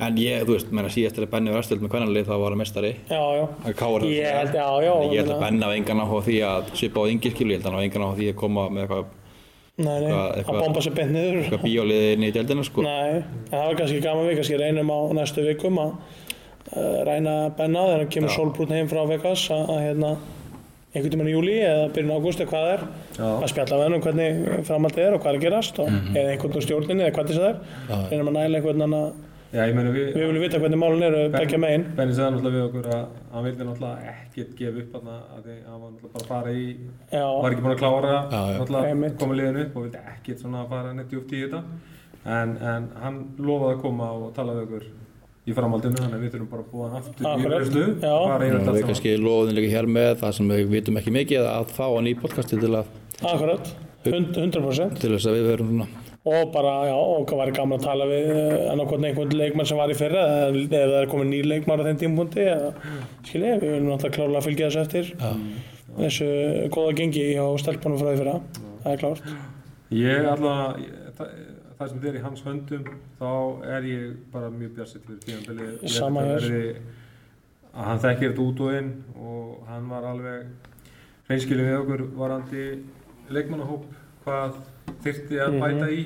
En ég, þú veist, menna síðast til að Benni var efstu deild með kvennanlið þá var hann mestari já já. Að kára ég held já já Ég held að Benni hafa engan áhuga á því að svipa á yngir skilu, ég held að hann hafa engan áhuga á því að koma með eitthvað, Nei, nei, Eitthvað- að eitthvað- bomba sér beint niður. eitthvað bíólið inn í deildina sko. Nei, en það var kannski gaman við, kannski reynum á næstu vikum að uh, ræna Benna þegar hann kemur Já. sólbrún heim frá Vegas að, að hérna einhvern tímann í júli eða byrjun ágúst eða hvað það er Já. að spjalla með hann um hvernig framhaldið er og hvað er að gerast og, eða einhvern úr stjórninni eða hvernig það er. Reynum að næla einhvern annan að Já, ég meina við, við viljum vita hvernig málun eru begja megin. Benni sagði náttúrulega við okkur að hann vildi náttúrulega ekkert gefa upp að hann var náttúrulega bara að fara í Já, var ekki búin að klára já. náttúrulega koma liðinu upp og vildi ekkert svona að fara neitt djúpt í þetta. En, en hann lofaði að koma og tala við okkur í framhaldinu þannig að við þurfum bara að búa hann aftur í yfirstu Já. allt saman. kannski líka hér með það sem við vitum ekki mikið að fá hann í podcasti til, að, akkurat, hund- 100% til þess að við verum svona og bara, já, og það væri gaman að tala við annarkvæmt einhvern leikmann sem var í fyrra eða ef það er komin nýr leikmann á þeim tímpunkti eða, skilja, við viljum náttúrulega klárlega að fylgja þessu eftir þessu góða gengi hjá stelpunum frá því fyrra það er klárt Ég ég- það, það sem þið er í hans höndum, þá er ég bara mjög bjarsitt fyrir tímanbili. Sama að hér. Að hann þekkir þetta út og inn og hann var alveg hreinskilin við okkur varandi leikmannahóp, hvað þyrfti að bæta í.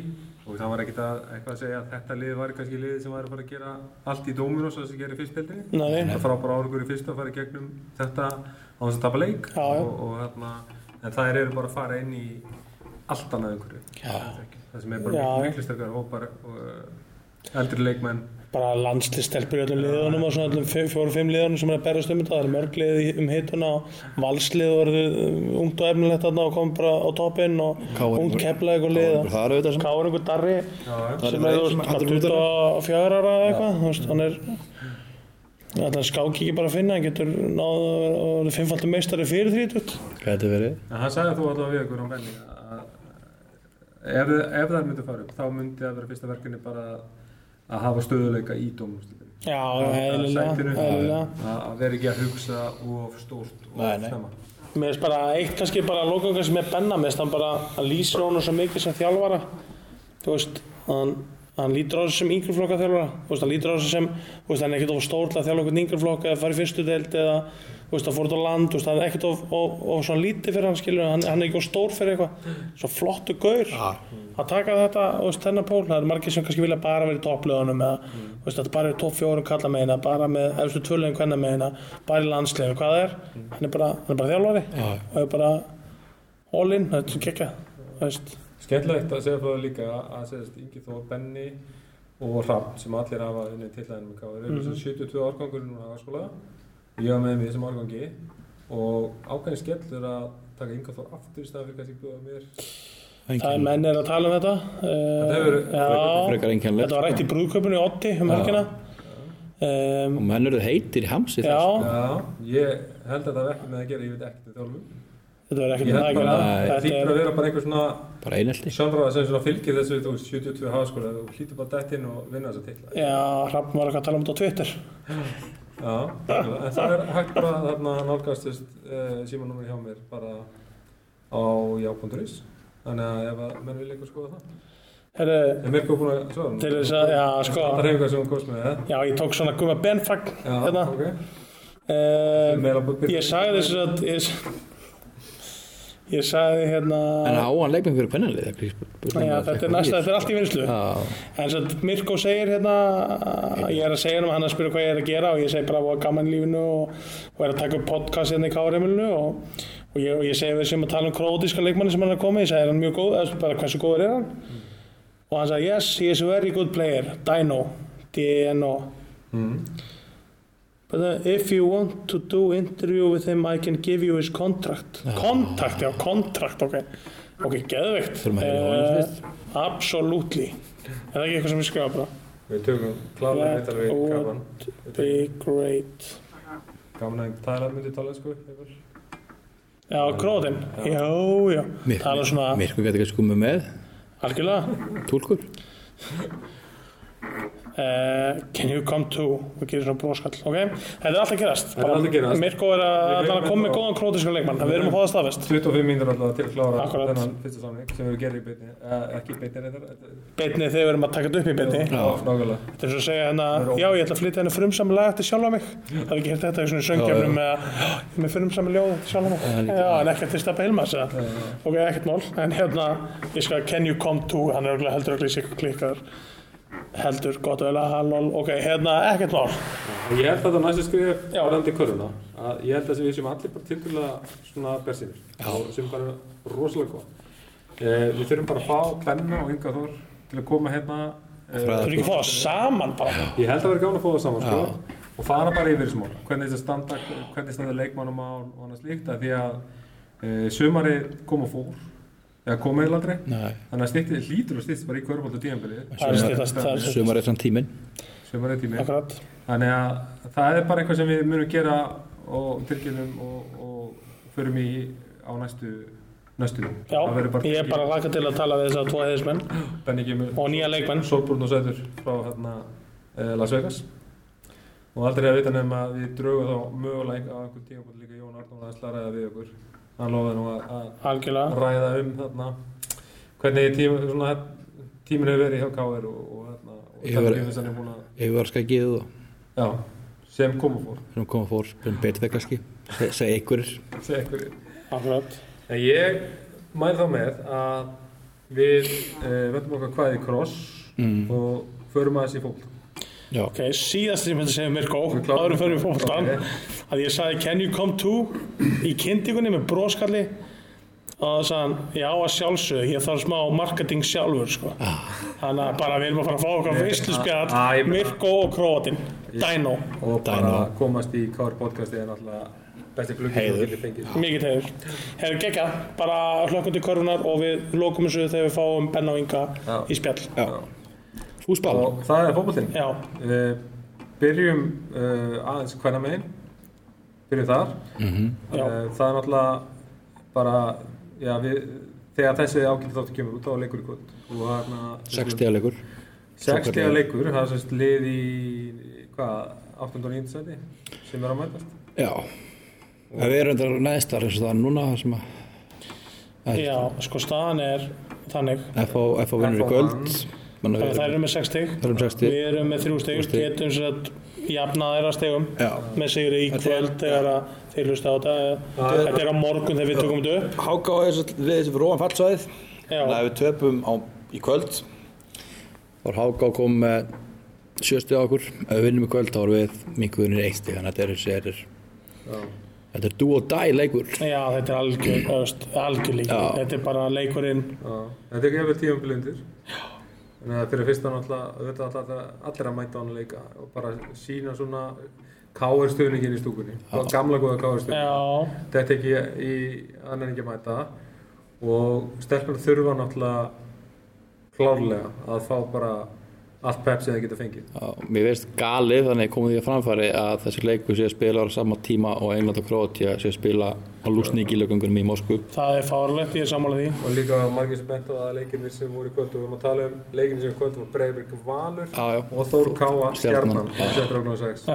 Og það var ekkert að, eitthvað að segja að þetta lið var kannski liðið sem var að fara að gera allt í dóminu svo sem gerir fyrstdeldinni. Það frábæra árangur í fyrsta að fara í gegnum þetta á þess að tapa leik. Og, og þarna, en þær eru bara að fara inn í allt annað einhverju. Það sem er bara miklu sterkar hópar og uh, eldri leikmenn. Bara landslýstelpur í öllum liðunum og svona öllum fjóru-fimm liðunum sem er að berast um þetta. Það er mörg lið í- um hituna og valslið og verður ungt og efnilegt þarna og kom bara á toppinn og ungt keflaði og lið Það er auðvitað sem Káur einhver darri Það sem er er bara út af 24 ára eða eitthvað þú veist, hann er að skáki ekki bara að finna, hann getur náðu að vera fimmfaldur meistari fyrir þrítut. Hvað þetta verið? En hann sagði þú allavega við okkur á menni að ef, ef það myndi fara upp þá myndi það vera fyrsta verkefni bara að hafa stöðuleika í dómumstöðinu. Já, eðlilega. Að vera ekki að hugsa of stórt og of nei. snemma. Mér finnst bara eitt kannski bara að loka kannski með Benna, mér finnst hann bara, hann lýsir honum svo mikið sem þjálfara. Þú veist, hann, hann lítur á þessu sem yngreflokka þjálfara. Þú veist, hann lítur á þessu sem, þú veist, hann er ekkert of stór til að þjálfa einhvern yngreflokka eða fara í fyrstu deild eða, veist, að fór út á land, þú veist, hann er ekkert of, of, of svona lítið fyrir hann, skilur, hann, hann er ekki of stór fyrir eitthvað. Svo flottu gaur. Að taka þetta, þú veist, þennan pól, það er margir sem kannski vilja bara vera í topplöðunum eða, þú veist, að bara er topp fjórum kalla með hérna, bara með efstu tvölegin hvenna með hérna, bara í landsleginu, hvað það er, hann er bara, hann er bara þjálfari og er bara all in, þetta er gekkja, þú veist. Skemmtilegt að segja það líka að segja Ingi Þór, Benni og Hrafn sem allir hafa unni til það með káður eru mm 72 árgangur núna á skóla ég var með mig þessum árgangi og ákveðin skellur að taka Inga Þór aftur í staðan fyrir kannski búið mér. Það er menn er að tala um þetta. Þetta hefur já, frekar einkennilegt, þetta var rætt í brúðköpunni í Otti um helgina. Um, og menn eru heitir í hamsi Já, Já, ég held að það er ekki með að gera, ég veit ekkert um þjálfum. þetta verður ekkert Ég með að bara gera að það Þetta er, að vera bara einhver svona bara einelti. sjálfráða sem svona fylgir þessu, þú veist, 72 háskóla, þú hlýtur bara dætt inn og vinna þessa titla. já, Hrafn var eitthvað að tala um þetta á Twitter Já, það er hægt bara þarna nálgast uh, símanúmeri hjá mér bara á já.is þannig að ef að menn vil eitthvað skoða það. Herru, Er Mirko búin að svara? til þess að, já, sko Það er eitthvað sem hún komst með, eða? Já, ég tók svona gumma benfagn Já, hérna ok. byrja. Ég sagði þess að ég, ég sagði hérna en á hann leikmeng fyrir kvennalið Já, þetta er næsta, þetta er allt í vinslu já, En svo Mirko segir hérna ég er að segja hann hann að spyrja hvað ég er að gera og ég segi bara að gaman lífinu og, og er að taka upp podcast hérna í Káremilinu og, og, ég, og ég segi við sem að tala um krótíska leikmanni sem hann er að koma ég segi er hann mjög góð, eða bara hversu góður er hann? Og hann sagði yes, he is a very good player. Dino, D-N-O Mm. Uh, if you want to do interview with him I can give you his contract Kontakt, já, kontrakt, ok Ok, geðveikt fyrst. Absolutely Er það ekki eitthvað sem við skrifa bara? Við tökum That heitar við would gaman. Be great Gaman að tala myndi tala sko. Já, krótin Já, já Tala svona Mirko getur ekki skumið með algjörlega túlkur uh, Can you come to og gerir svona bróskall, ok Þetta er alltaf gerast er að gerast. Mirko er að, að erum koma með ennþá- góðan krótíska leikmann Við erum að fá það staðfest 25 mínútur alltaf til að klára Akkurat. þennan fyrsta samning sem við gerum í beinni, eh, ekki í beinni reyndar, Beinni þegar við erum að taka þetta upp í nákvæmlega. Þetta er svo að segja hérna, já ég ætla að flytja henni frumsamlega eftir sjálfa mig. Það hef ekki hert þetta í svona söngjöfnum með að "Já, ég er frumsamlega ljóð eftir sjálfa mig. Já, en ekkert til Steppa Hilmas. Ok, ekkert mál. En hérna, ég skal, can you come to, hann er heldur í sig klikkar. Heldur, gott vel að hallól. Ok, hérna, ekkert mál. Ég held að það næstu skrif Já. varandi köruna að ég held að við séum allir bara tildulega svona bersinir og sem bara rosalega góð. Eh, við þurfum bara að fá Benna og Inga Þór til að koma hérna eh, Þú er ekki að fá það saman bara. Ég held að vera gáðan að fá það saman sko, og fara bara yfir þessu mál hvernig þetta standa, hvernig standa leikmannum á og annað slíkt að því að e, sumari kom og fór eða kom eða aldrei. Nei, þannig að stýtti hlýtur og stýttist bara í er stýttast. sumar er samt tíminn. Sumari tími Akkurat. þannig að það er bara eitthvað sem við munum gera og tilkynum og, og förum í á næstu næstu. Já, ég er bara að laka til að tala við þess að tvo heiðismenn Benni kemur og nýja leikmenn. Solbrún og Sæður frá hérna, eh, Las Vegas. Og aldrei að vita nefn að við draugum þá möguleik á einhvern tíma líka Jón Arnór að slæraða við okkur hann lofaði nú að, að Algjörlega. ræða um þarna, hvernig tíma, svona, tíminn hefur verið hjá KR og, og, þarna, og er búin að varum skækið og já, sem kom og fór sem koma fór sem betur það kannski Se- segja einhverjir segja einhverju Akkurat. En ég mæl þá með að við uh, völdum okkar hvað í kross mm. og förum aðeins í fólk. Já, Ok, síðast sem ég myndi segja Mirko, Við klárum- áður fyrir fólktan, Ok. Að ég sagði can you come to í kynntingunni með bróskalli og það sagði hann, já að sjálfsögðu, ég þarf smá marketing sjálfur sko. Þannig að bara við erum að fara að fá okkar veistlu Ah, Mirko og Króatin, Dino, Og bara Dino. komast í KR podcasti er náttúrulega besti fengið. mikið tegður. Hefur geggjað, bara hlökkum til körfunar og við lokum þessu þegar við fáum Benna og Inga Já. í spjall. já. Og það er. Já, Uh, byrjum uh, aðeins hvernig megin. Byrjum þar. mm Uh, það er náttúrulega bara, já, við, þegar þessi ágæti þáttu kemur út, er leikur í kvöld. Og þarna... 60 leikur 60 leikur, það er sérst lið í, hvað, 8. og 9. seti sem er að mætast. Já En við erum þetta neðstar eins og það er núna það sem að að- já, sko staðan er þannig, FH vinnur í kvöld vann. Þannig þannig að að þær eru með 60. við erum 60 Við erum með þrjú stig, Þrjú stig. getum sér að jafna þeirra stigum Já með sigri í kvöld þegar að þeir hlusta á þetta. Þetta er á morgun þegar við tökum þetta upp. Háka á þessu liðið sem fyrir ofan fallsvæðið Já, Þannig að við töpum á, í kvöld er Háká kom með sjöstu á okkur Ef við vinnum í kvöld þá erum við minkuðunir eitt stig Þannig að þetta er þessi þetta er Já. Þetta er do or die leikur já, þetta er algjör, algjör. Já. Þetta er bara leikurinn. Já, þetta er ekki eftir tíum blindir. Þannig að fyrir fyrsta náttúrulega, þetta er allir, að mæta á hann að leika og bara sína svona káir stöðningin í stúkunni. Gamla góða. Já, Þetta ekki í, hann er ekki að mæta og stelpur þurfa náttúrulega klárlega að fá bara allt pepp sem þið geta fengið. Já, Mér veist galið þannig komum því að framfæri að þessi leiku sé að spila á sama tíma og England og Kroatia sé að spila á lúsníkilögungunum í Moskú Það er fárlegt, ég er sammálað í Og líka margir sem bent á að leikinni sem voru í kvöldu við erum að tala um leikinni sem í kvöldu var Breiburg Valur já, já. og Þór Káa Stjarnan. 7.6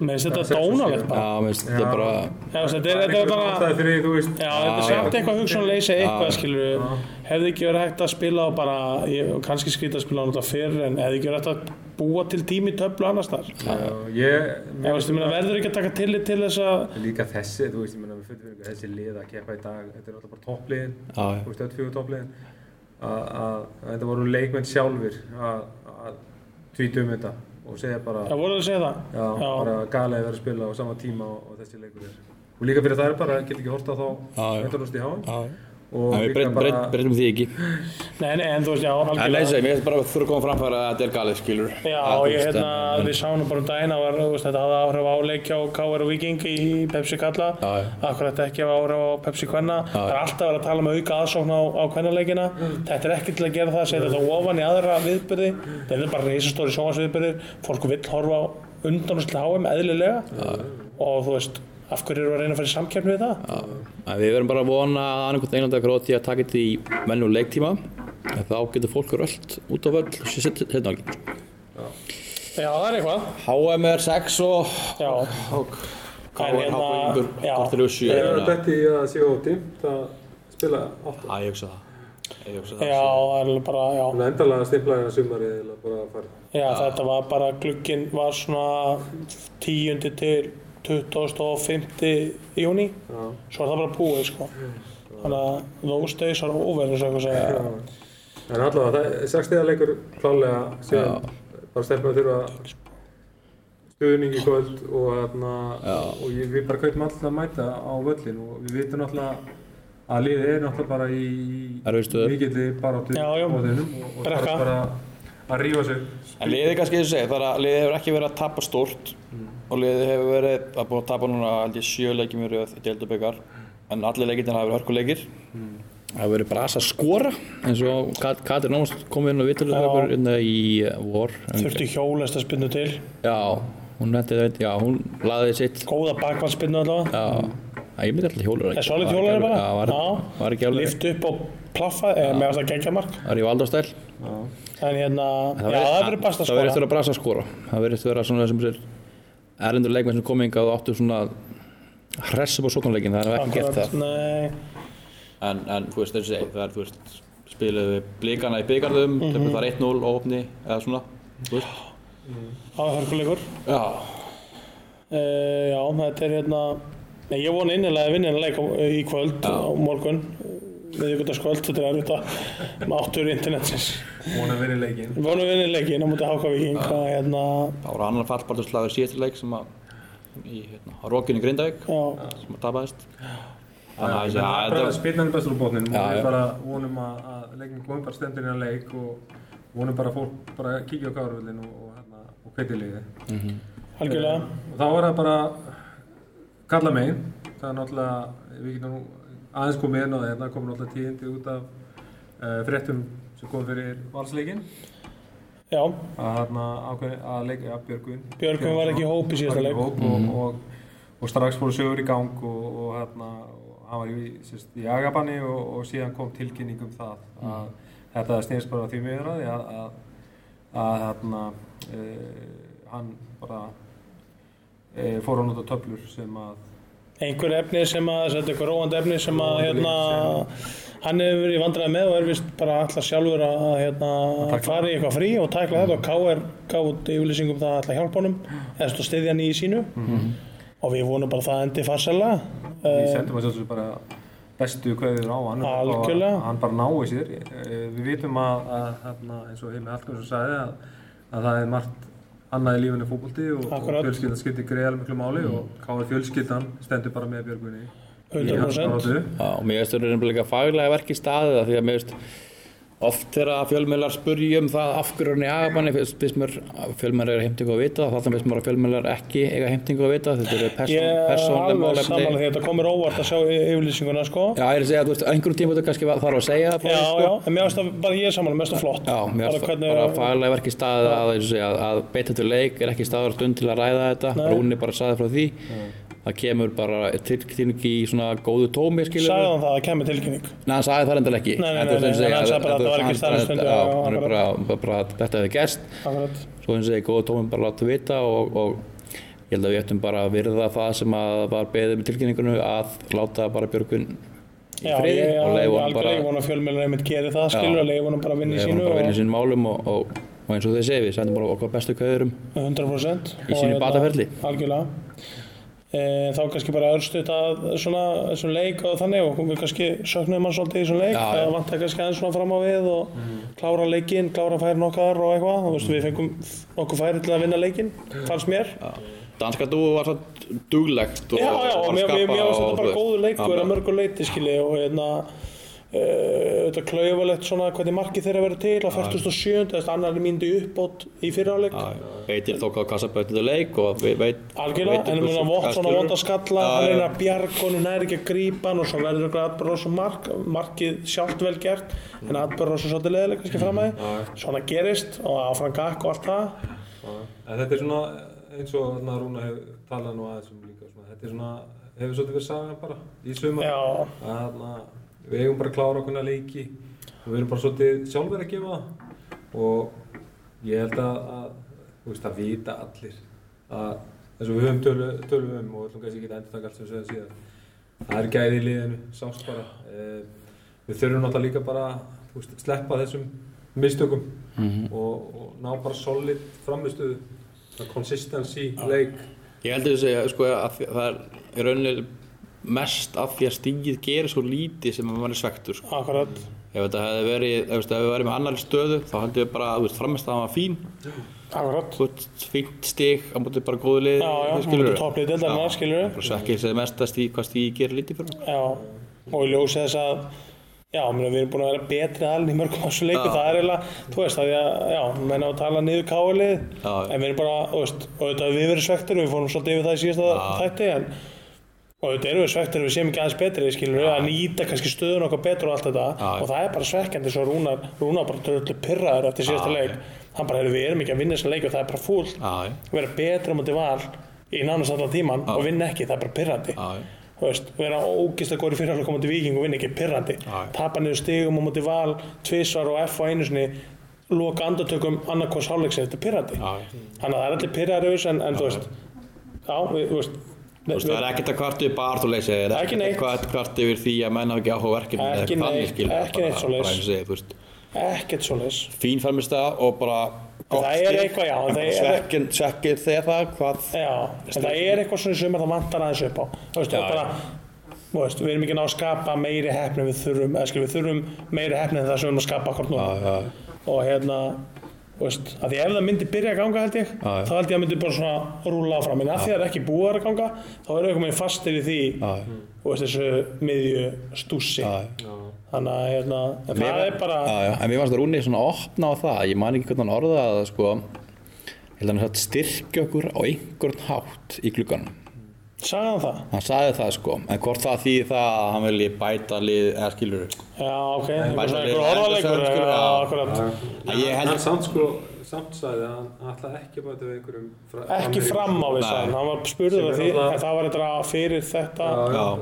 mér finnst þetta og dónalegt bara. Já, mér veist þetta bara Já, þetta er, þetta er bara... Það er fyrir þú veist. Já, þetta er Já, samt já. eitthvað hugsanleysi eitthvað, skilur hefði ekki verið hægt að spila á bara, ég, kannski skrýta að spila á þetta fyrr, en hefði ekki verið hægt að búa til tími töflu annars þar. Já, ég, Ég veist, ég meina, verður ekki að taka tillit til þess að, líka þessi, þú veist, ég meina við fyrir fyrir þessi lið að keppa í dag, þetta er alltaf bara Já, já. þú og segja bara það voru að segja það. Já, bara galið að vera að spila á sama tíma og, og þessi leikur er. Og líka fyrir það er bara, get ekki horta þá Já, já. endurlust í háin. Og En við breytum bara, því ekki Nei, nei, en þú veist, já, En algjörlega. eins og mér finnst bara að þurfa að koma framfæra að þetta er galið skilur Já, þú ég, hérna, en- við sáum nú bara um daginn að var, þú veist, þetta hafði áhrif á leikja og KR og Viking í Pepsi Kalla. Já, já. Akkur þetta ekki hafa áhrif á Pepsi Kvenna. Það er alltaf verið að tala um auka aðsókn á, á Kvennaleikina. Þetta er ekki til að gera það að setja þetta ofan í aðra viðbyrði. Þetta er bara reysastóri sjónvarsviðbyrðir. Fólk vill horfa á undanúslega HM eðlilega. Og þú veist, af hverju eru að reyna að fara í samkeppni við það? En við verðum bara að vona að annarkvæmt England og Króti að taka þetta í mennum leiktíma en þá getur fólk rölt út á völl og setna ekki Já, það er eitthvað. HM er 6 og Já, KR hérna, hápaðingur já. kortir og 7 Ég er að betti í að sé ótímt að spila átta. Já, ég hugsa það Ég hugsa það já, það er alveg bara, já. Endalega það eða bara að fara. Já, þetta var bara, glugginn var svona 10. til 25. júni, Já. svo er það bara búið, sko. Þannig að those days are over, eins og eitthvað segja. En allavega, það er 6 stiga leikur klálega síðan bara stelpum að þurfa stuðning í kvöld og, hérna, og ég, við bara kautum alltaf að mæta á völlin og við vitum náttúrulega að liðið er náttúrulega bara í mikilli baráttu Já, já. á þeirnum og, og Brekka. þarf bara að rífa sig En liðið kannski eins og segja, það er að liðið hefur ekki verið að tapa stórt og liðið hefur verið að búið að tapa núna held ég sjö leikjum í röð í deildabökar en allir leikirnir hafa verið hörkuleikir. Það hefur verið brasa skora eins og Kat- Katrin Ómast kom inn á okkur inn í vor. Þurfti hjólest að spinna til, Já, hún nefndi þetta, já, hún laði sitt. Góða bakvannspinnu allavega. Já, Já, ég myndi alltaf hjólur Er solid hjólari bara? Já, var, var ekki alveg Lift upp og plaffa, eða með að gegja mark. Var í valdastæl En hérna, já, það verður best að Það verður skora. eftir að brasa skora. Það verður eftir að vera svona þessum sér Erlendur leikmenn sem kom hingað og áttu svona Hress upp á sóknarleikin, það er ekki gert það Nei, en, en þú veist, segja, það er, þú veist, spiluðu við blíkana í byggarðum, mm -hmm. það er 1-0 á opni eða svona, þú veist. það var hörkuleikur. Já, Uh, já, þetta er hérna Nei, ég vona innilega að vinna hennar leik í kvöld á morgun viðvíkundagskvöld, þetta er erfitt að með áttur internetsins. Vona að vera í leikin Við vonum að vinna leikin á mútið Háka Viking og hérna, það voru annar fallbarturslagur síðastur leik sem að í hérna, á Rókinu Grindavík já, sem að tapaðist. Þannig að Það er að bara er bestur á og Já, við já. bara vonum að, að leikin komum bara stendur inn að leik og vonum bara að fólk bara kíkja á kárvöldin og, og, hérna, og hveiti liði algjörlega. Og þá er það bara kalla megin. Það er náttúrulega við getum nú aðeins komið inn á það hérna komum náttúrulega tíðindi út af uh, fréttum sem kom fyrir valsleikin Já, að hérna ákveði að leika að Björgvin Björgvin var ekki í hóp í síðasta leik. hóp og, og, og strax fóru sögur í gang og, og hérna hann var í, sérst, í agabanni og, og síðan kom tilkynning um það að þetta snýrst bara því miður að að, að, að hérna uh, hann bara uh, fór að nota töflur sem að einhver efni sem að, þetta er eitthvað róandi efni sem að hérna, hann hefur verið vandræði með og er vist bara alltaf sjálfur að hérna, fara í eitthvað frí og tækla þetta og K.R. gaf út yfirlýsingum það að ætla að hjálpa honum eða stóð styðja hann í sínu. Og við vonum bara það endi farsæla við sendum að sjálfsög bara bestu kveður á hann og hann bara nái sér. Eh, við vitum að, að hérna, eins og Heimi Hallgrímsson sagði að, að það er margt annað í lífinu fótbolti og, og fjölskyldan skiptir greiðal miklu máli og káður fjölskyldan stendur bara með Björgvinni í hans 100%. baráttu. Já, og mér veist það er nefnilega faglega verk í staðið það því að mér veist oft þegar fjölmjölar spurja um það af hverju hann í agabanni fyrst mér að fjölmjölar er heimtingu að vita þarna finnst mér að fjölmjölar ekki eiga heimtingu að vita þetta eru Ég persón, er persónlega alveg málefni því þetta komur óvart að sjá yfirlýsinguna sko. Já, ég er að segja að þú veist, einhverjum tíma þetta kannski þarf að segja það Já, sko. já, en mér finnst það bara ég er samanlega mest að flott Já, mér finnst hvernig bara faglega verki staðið að, að, að, að beita til leik er ekki staður stund til að ræða þetta. Rúni bara saði frá því það kemur bara tilkynning í svona góðu tómi sagði hann það að kemur tilkynning? Nei, hann sagði það reyndar ekki. Nei, nei, nei, nei, hann sagði bara að þetta var ekki staðfest hann- Já, já, hann er bara, að þetta hefði Akkurat. svo og segja, góðu tómi bara láta vita og, og ég held að við ættum bara að virða það sem að var beðið með tilkynningunum að láta bara Björgun í Já, friði ég, bara ég vona að fjölmjölar einmitt gerir það skilur leiða honum bara leiða sínu og eins og e, þá kannski bara örstuðt að svona þessum leik og þannig og við kannski söknum hann svolítið í þessum leik. Það já. vantar kannski aðeins svona fram á við og klára leikinn, klára færin okkar og eitthvað. Og veist, við fengum okkur færi til að vinna leikinn fannst mér. Danska dúu var svo duglegt og já, já, og að mér, og, þetta þú bara góður leikur að mörgur leiti skilji og hérna uh, þetta klaufalegt svona hvernig markið þeirra verið til á 47. þess annar myndi uppbót í fyriráleik. Beitir tók á kassabötinu leik og ve- veit Algjörlega, en veit- mér vott svona vonda skalla, já. reynir að bjarga honum, næri ekki að grípa og svo verður eitthvað atbyrður svo mark, markið sjálft vel gert, en atbyrður svo svolítið leðileg kannski fram að því, svona gerist og áfram gakk og allt það. En þetta er svona eins og þarna Rúna hefur talað nú aðeins um líka svona, þetta er svona, hefur svolítið verið að við eigum bara að klára okkurna leiki. Og við erum bara svolítið sjálfur að gefa það. Og ég held að, að þú veist, það vita allir að eins og við höfum tölu, tölum um og ætlum kannski ekki að endur taka allt sem við sögum síðan það er gæði í liðinu, sást bara. Eh, við þurfum náttúrulega líka bara þú veist, sleppa þessum mistökum og, og ná bara solid framistuðu consistency leik. Ég heldur að segja sko, að það er rauninni mest af því að stígið gerir svo lítið sem að mann er svektur sko. Akkurat, ef þetta hefði verið, ef veist, við verið með annar stöðu þá heldur við bara að framist að það var fín akkurat. þú veist, fínt stig á móti bara góðu lið Já, já, skilurðu? mútið topplið deildarinnar, Já, skilur bara svekkir sem mest að stíg, hvað stíg gerir lítið fyrir. Já, og í ljósi þess að já, meni, við erum búin að vera betri aðalinn í mörgum þessu leiku, það er eiginlega, þú veist, að því að, já, menn á að tala niður káalið, en við erum bara, þú veist, og auðvitað við verið svektir, við fórum svolítið yfir það í síðasta þætti, en og auðvitað erum við svektir, við séum ekki aðeins betri, skilur við, að nýta kannski stöðun okkar betur og allt þetta, Já. og það er bara svekkjandi, svo Rúnar, Rúnar bara törlu pyrraður eftir síðasta leik, hann bara, við erum ekki að vinna þessa leik og það er bara fúlt, vera betri á móti val í nánast allan tíman og vinna ekki, það er bara pyrrandi veist, vera ógislega góður fyrir að koma til viking og vinna ekki pirrandi. Já. tapa niður stigum á móti val tvisvar og F á einu sinni loka andartökum annarkos hálfleiksins, þetta er já. þannig að það er allir pirraður en, en þú veist já, við, þú veist Þú veist, það er ekkert að kvartu upp að það Ekki neitt. ekkert að kvartu yfir því að menn hafa ekki áhuga verkefni eða þannig, skilur, ekki neitt þú veist, ekkert svoleiðis. Fín framist og bara það er eitthvað, já, það svekkir þegar það hvað það er eitthvað svona sem það vantar aðeins upp á. Þú veist, bara þú veist, við erum ekki ná að skapa meiri hefni við þurfum, eða meiri hefni en það sem við erum að skapa já, já. og hérna veist, að því ef það myndi byrja að ganga held ég já. þá held ég að myndi bara svona rúla áfram. En að því að það er ekki búið að ganga þá erum við komin fastir í því veist, þessu miðju já. þannig að hérna, það er bara já. en mér fannst að Rúni svona opna á það. Ég man ekki hvernig hann orðaði það sko. Að satt styrkja okkur á einhvern hátt í glugganum sagði hann það? hann sagði það sko, en hvort það þýði það að hann vilji bæta lið eða skilur Já, ok, bæta lið- einhver orðalegur skilur, já, já. akkurat. En ég held hann samt sko samt sagði að hann ætlaði ekki að bæta við einhverjum fra, ekki fram á við Nei. sagði hann, hann var spurður af því en það var þetta fyrir þetta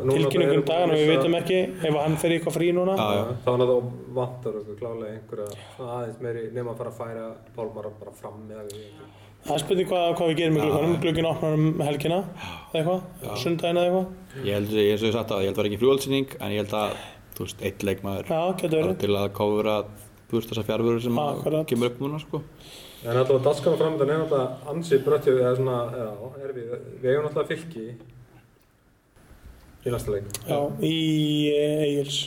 tilkynningum dagan og við vitum ekki ef hann fer eitthvað frí núna. Hann að það vantar okkur klálega einhverja aðeins meiri nema að fara að færa Það er spurning hvað, hvað við gerum með glukkanum glukkin opnar um helgina eða eitthvað, sundaginn eða eitthvað. Ég held, ég, og ég sagt að ég held að það var ekki fljóðsynning en ég held að, þú veist, eitt leikmaður já, til að kofura þú veist þessa fjárfuru sem Akkurat. kemur upp núna sko. En alltaf daskan framöndan er alltaf ansið bröttið eða svona, já, er við við eigum alltaf fylki í næsta leik. Já, í Egils.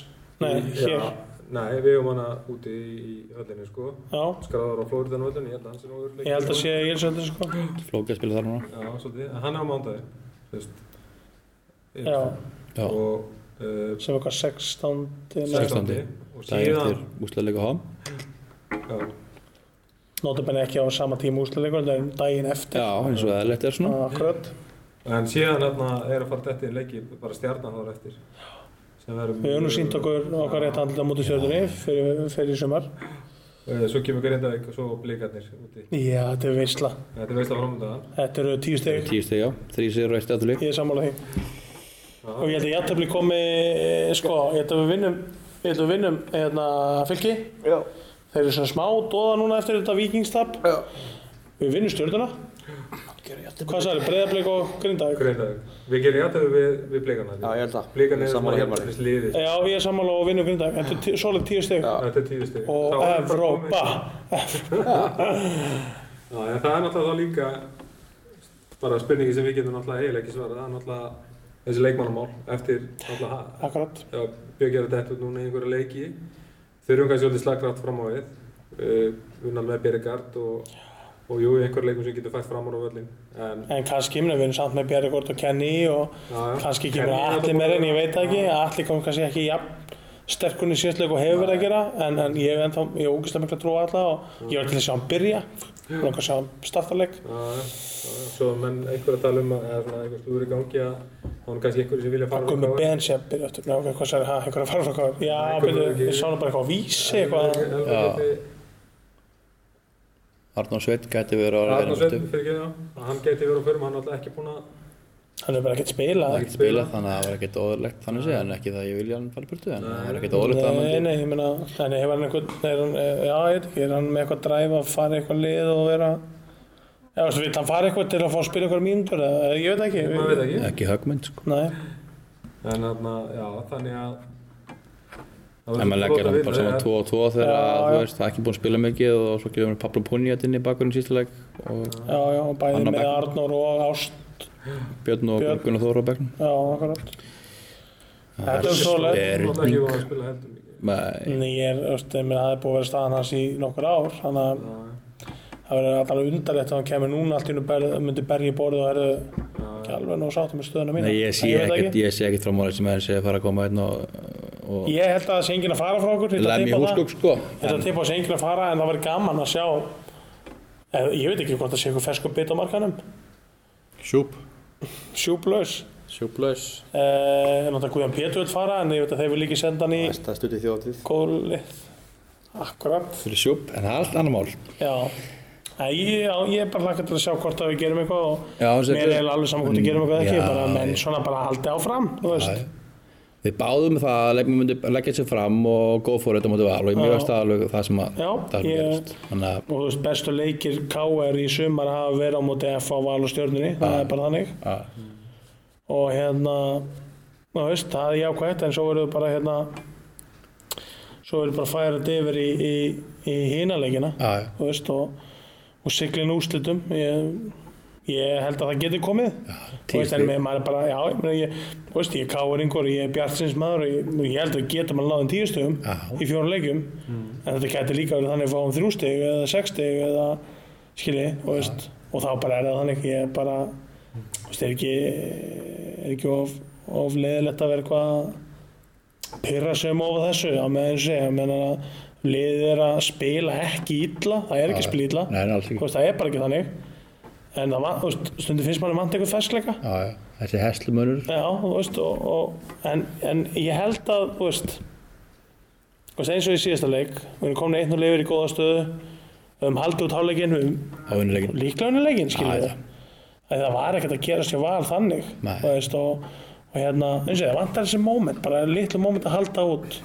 Nei, hér, Já, nei, við eigum hana úti í, í höllinni sko já skráður á Flóriðan höllinni, ég held að hans er örugglega ég held að sé Egils öllu sko flókið að spila þar núna Já, svolítið, en hann er á mándagi þú veist já, Já. og uh, sem eitthvað 16 16. 16. og er síðan eftir úsleðleika hám. já, Notabenni ekki á sama tíma það er daginn eftir. Já, eins og eðlilegt er svona. Akkurat. en síðan er að fara þetta í leiki bara stjarnan þar eftir verður Við höfum nú sínt okkur okkar rétt handla mútið stjórnunni fyrir, sumar. Eh, svo kemur Grindavík og svo blikarnir úti Já, þetta er veisla. þetta er veist að framönda Þetta eru tíu steg. Tíu steg, já. Þrý sigur og eitt afturleik. Ég er sammála því. Og ég held að jættabli komi, eh, sko, ég held að við vinnum, ég held að við vinnum hérna, fylki. Já. Þeir eru svona smá dóða núna eftir þetta vikingstap. Já. Við vinnum stjórnuna. Hvað sagði, breyðarblik og grindavík? Grindavík við gerum jættöfu við, við blikarna Já, ég held að. blikarnir er Hjálmari. jæfnist liðið Já, ég er sammála og vinnum grindavík. Þetta er svolítið tíu steg. Já. þetta er tíu stig Og Evrópa. Já, en það er náttúrulega þá líka bara spurningi sem við getum náttúrulega eiginlega ekki svarað það er náttúrulega þessi leikmannamál eftir náttúrulega Akkurat. Já, Björn gerir við og, jú, í einhverja leikum sem getur fætt fram á völlin en En kannski, minn, við erum samt með Bjarregård og Kenny og já, já. kannski kemur er allir búinn en ég veit það ekki. Allir kom kannski ekki jafn sterkunni síðastleik og hefur verið að gera en, en ég hef ennþá, ég hef ógeðslega miklu að trúa alla og ég var til að sjá hann byrja. Og að sjá hann startarleik svo menn einhver að tala um að eða svona einhver stúður í gangi að þá er kannski einhverju sem vilja fara frá KR. Ben sé að byrja eftir Ná, einhver að fara frá hvað Já, ég sá hann bara eitthvað á vísi geti- Arnór Sveit gæti verið að Arnar vera Sveinn fyrir ekki það hann geti verið á förum, hann er alltaf ekki búinn að Hann er bara ekkert spilað. Ekkert spila þannig að það var ekkert óðurlegt þannig sé en ekki það ég vilja hann fara burtu en það var ekkert óðurlegt að Nei, hann nei, ég meina Þannig hefur hann einhvern, er hann, eh, já, ég veit ekki Er hann með eitthvað dræf að fara eitthvað lið og vera Já, veistu, vill hann fara eitthvað til að fá að spila eitthvað mínútur eða ég veit ekki. Veit ekki. Ekki högmynd sko. Nei, en þarna, já, þannig að en maður leggir hann bara saman 2 og 2 þegar þú veist það er ekki búin að spila mikið og svo gefur hann Pablo Punjat inn í bakgrunni og já, já, bæði Annar með. Arnór og Ást. Björn og Björn. Gunnar Þóra á bekknum. Já, akkurat. Þetta er er heldur mikið. Nei, Nei, ég er, það er búið að vera staðan hans í nokkur ár þannig að það verður alltaf undarlegt að hann kemur núna allt í nú ber, myndi berja í borðið og er ekki alveg nóg sáttum með stöðuna mína. Nei ég sé ekkert ekki. ég sé ekkert fram á þessi með þessi að fara að koma einn og Ég held að það sé enginn að fara frá okkur. Ég ætla að það. húsgögg sko að að sé enginn að fara en það verður gaman að sjá eða, ég veit ekki hvort það sé eitthvað fersku bit á markanum Sjúp. Sjúplaus. Sjúplaus. Eh, en náttúrulega Guðjón Pétur vil fara en ég veit að þeir vil ekki senda hann í Það stutti þjóðatíð. gólið akkurat fyrir sjúp en það er allt annar mál. Já. Æ, ég, já, ég er bara hlakka til að sjá hvort að við gerum eitthvað og Já, mér er alveg saman hvort við gerum eitthvað eða ekki Já, bara menn ég- svona bara haldi áfram þú veist Við báðum það að leikmenn myndi leggja sér fram og for it á móti val og ég mjög veist það alveg það sem að Já, það sem gerist þannig að og þú veist bestu leikir KR í sumar hafa verið á móti F á val og stjórnunni það er bara þannig. Að, og hérna þú veist, það er jákvæmt en svo verður bara hérna svo verður bara að þetta yfir í, í, í hínaleikina að, að, veist og, og siglin úrslitum. Ég, ég held að það geti komið. Þú veist, en með- maður er bara, já, ég, meina, ég, þú veist, ég er káringur og ég er bjartsins maður og ég, ég held að getum að náðum tíu stöðum Já. í fjórum leikjum. En þetta geti líka verið þannig að fáum þrjú stig eða sex stig eða skilji, þú veist og þá bara er það þannig, ég er bara þú veist, er ekki er ekki of, of leðilegt að vera eitthvað pyrra sig um ofa þessu á meðan ég segja, meðan að liðið er að spila ekki illa það er ekki að spila illa. Það er bara ekki þannig en það var, þú veist, stundum finnst manni vant eitthvað ferskleika. Já, já, þessi heslumönur já, þú veist og, og, en, en ég held að þú veist, eins og í síðasta leik við erum komin einn og lifir í góða stöðu við höfum haldið út vinnuleikin líklega Já, það það var ekkert að gerast hjá val þannig veist, og, og hérna eins og það vantar þessi moment, bara litlu moment að halda út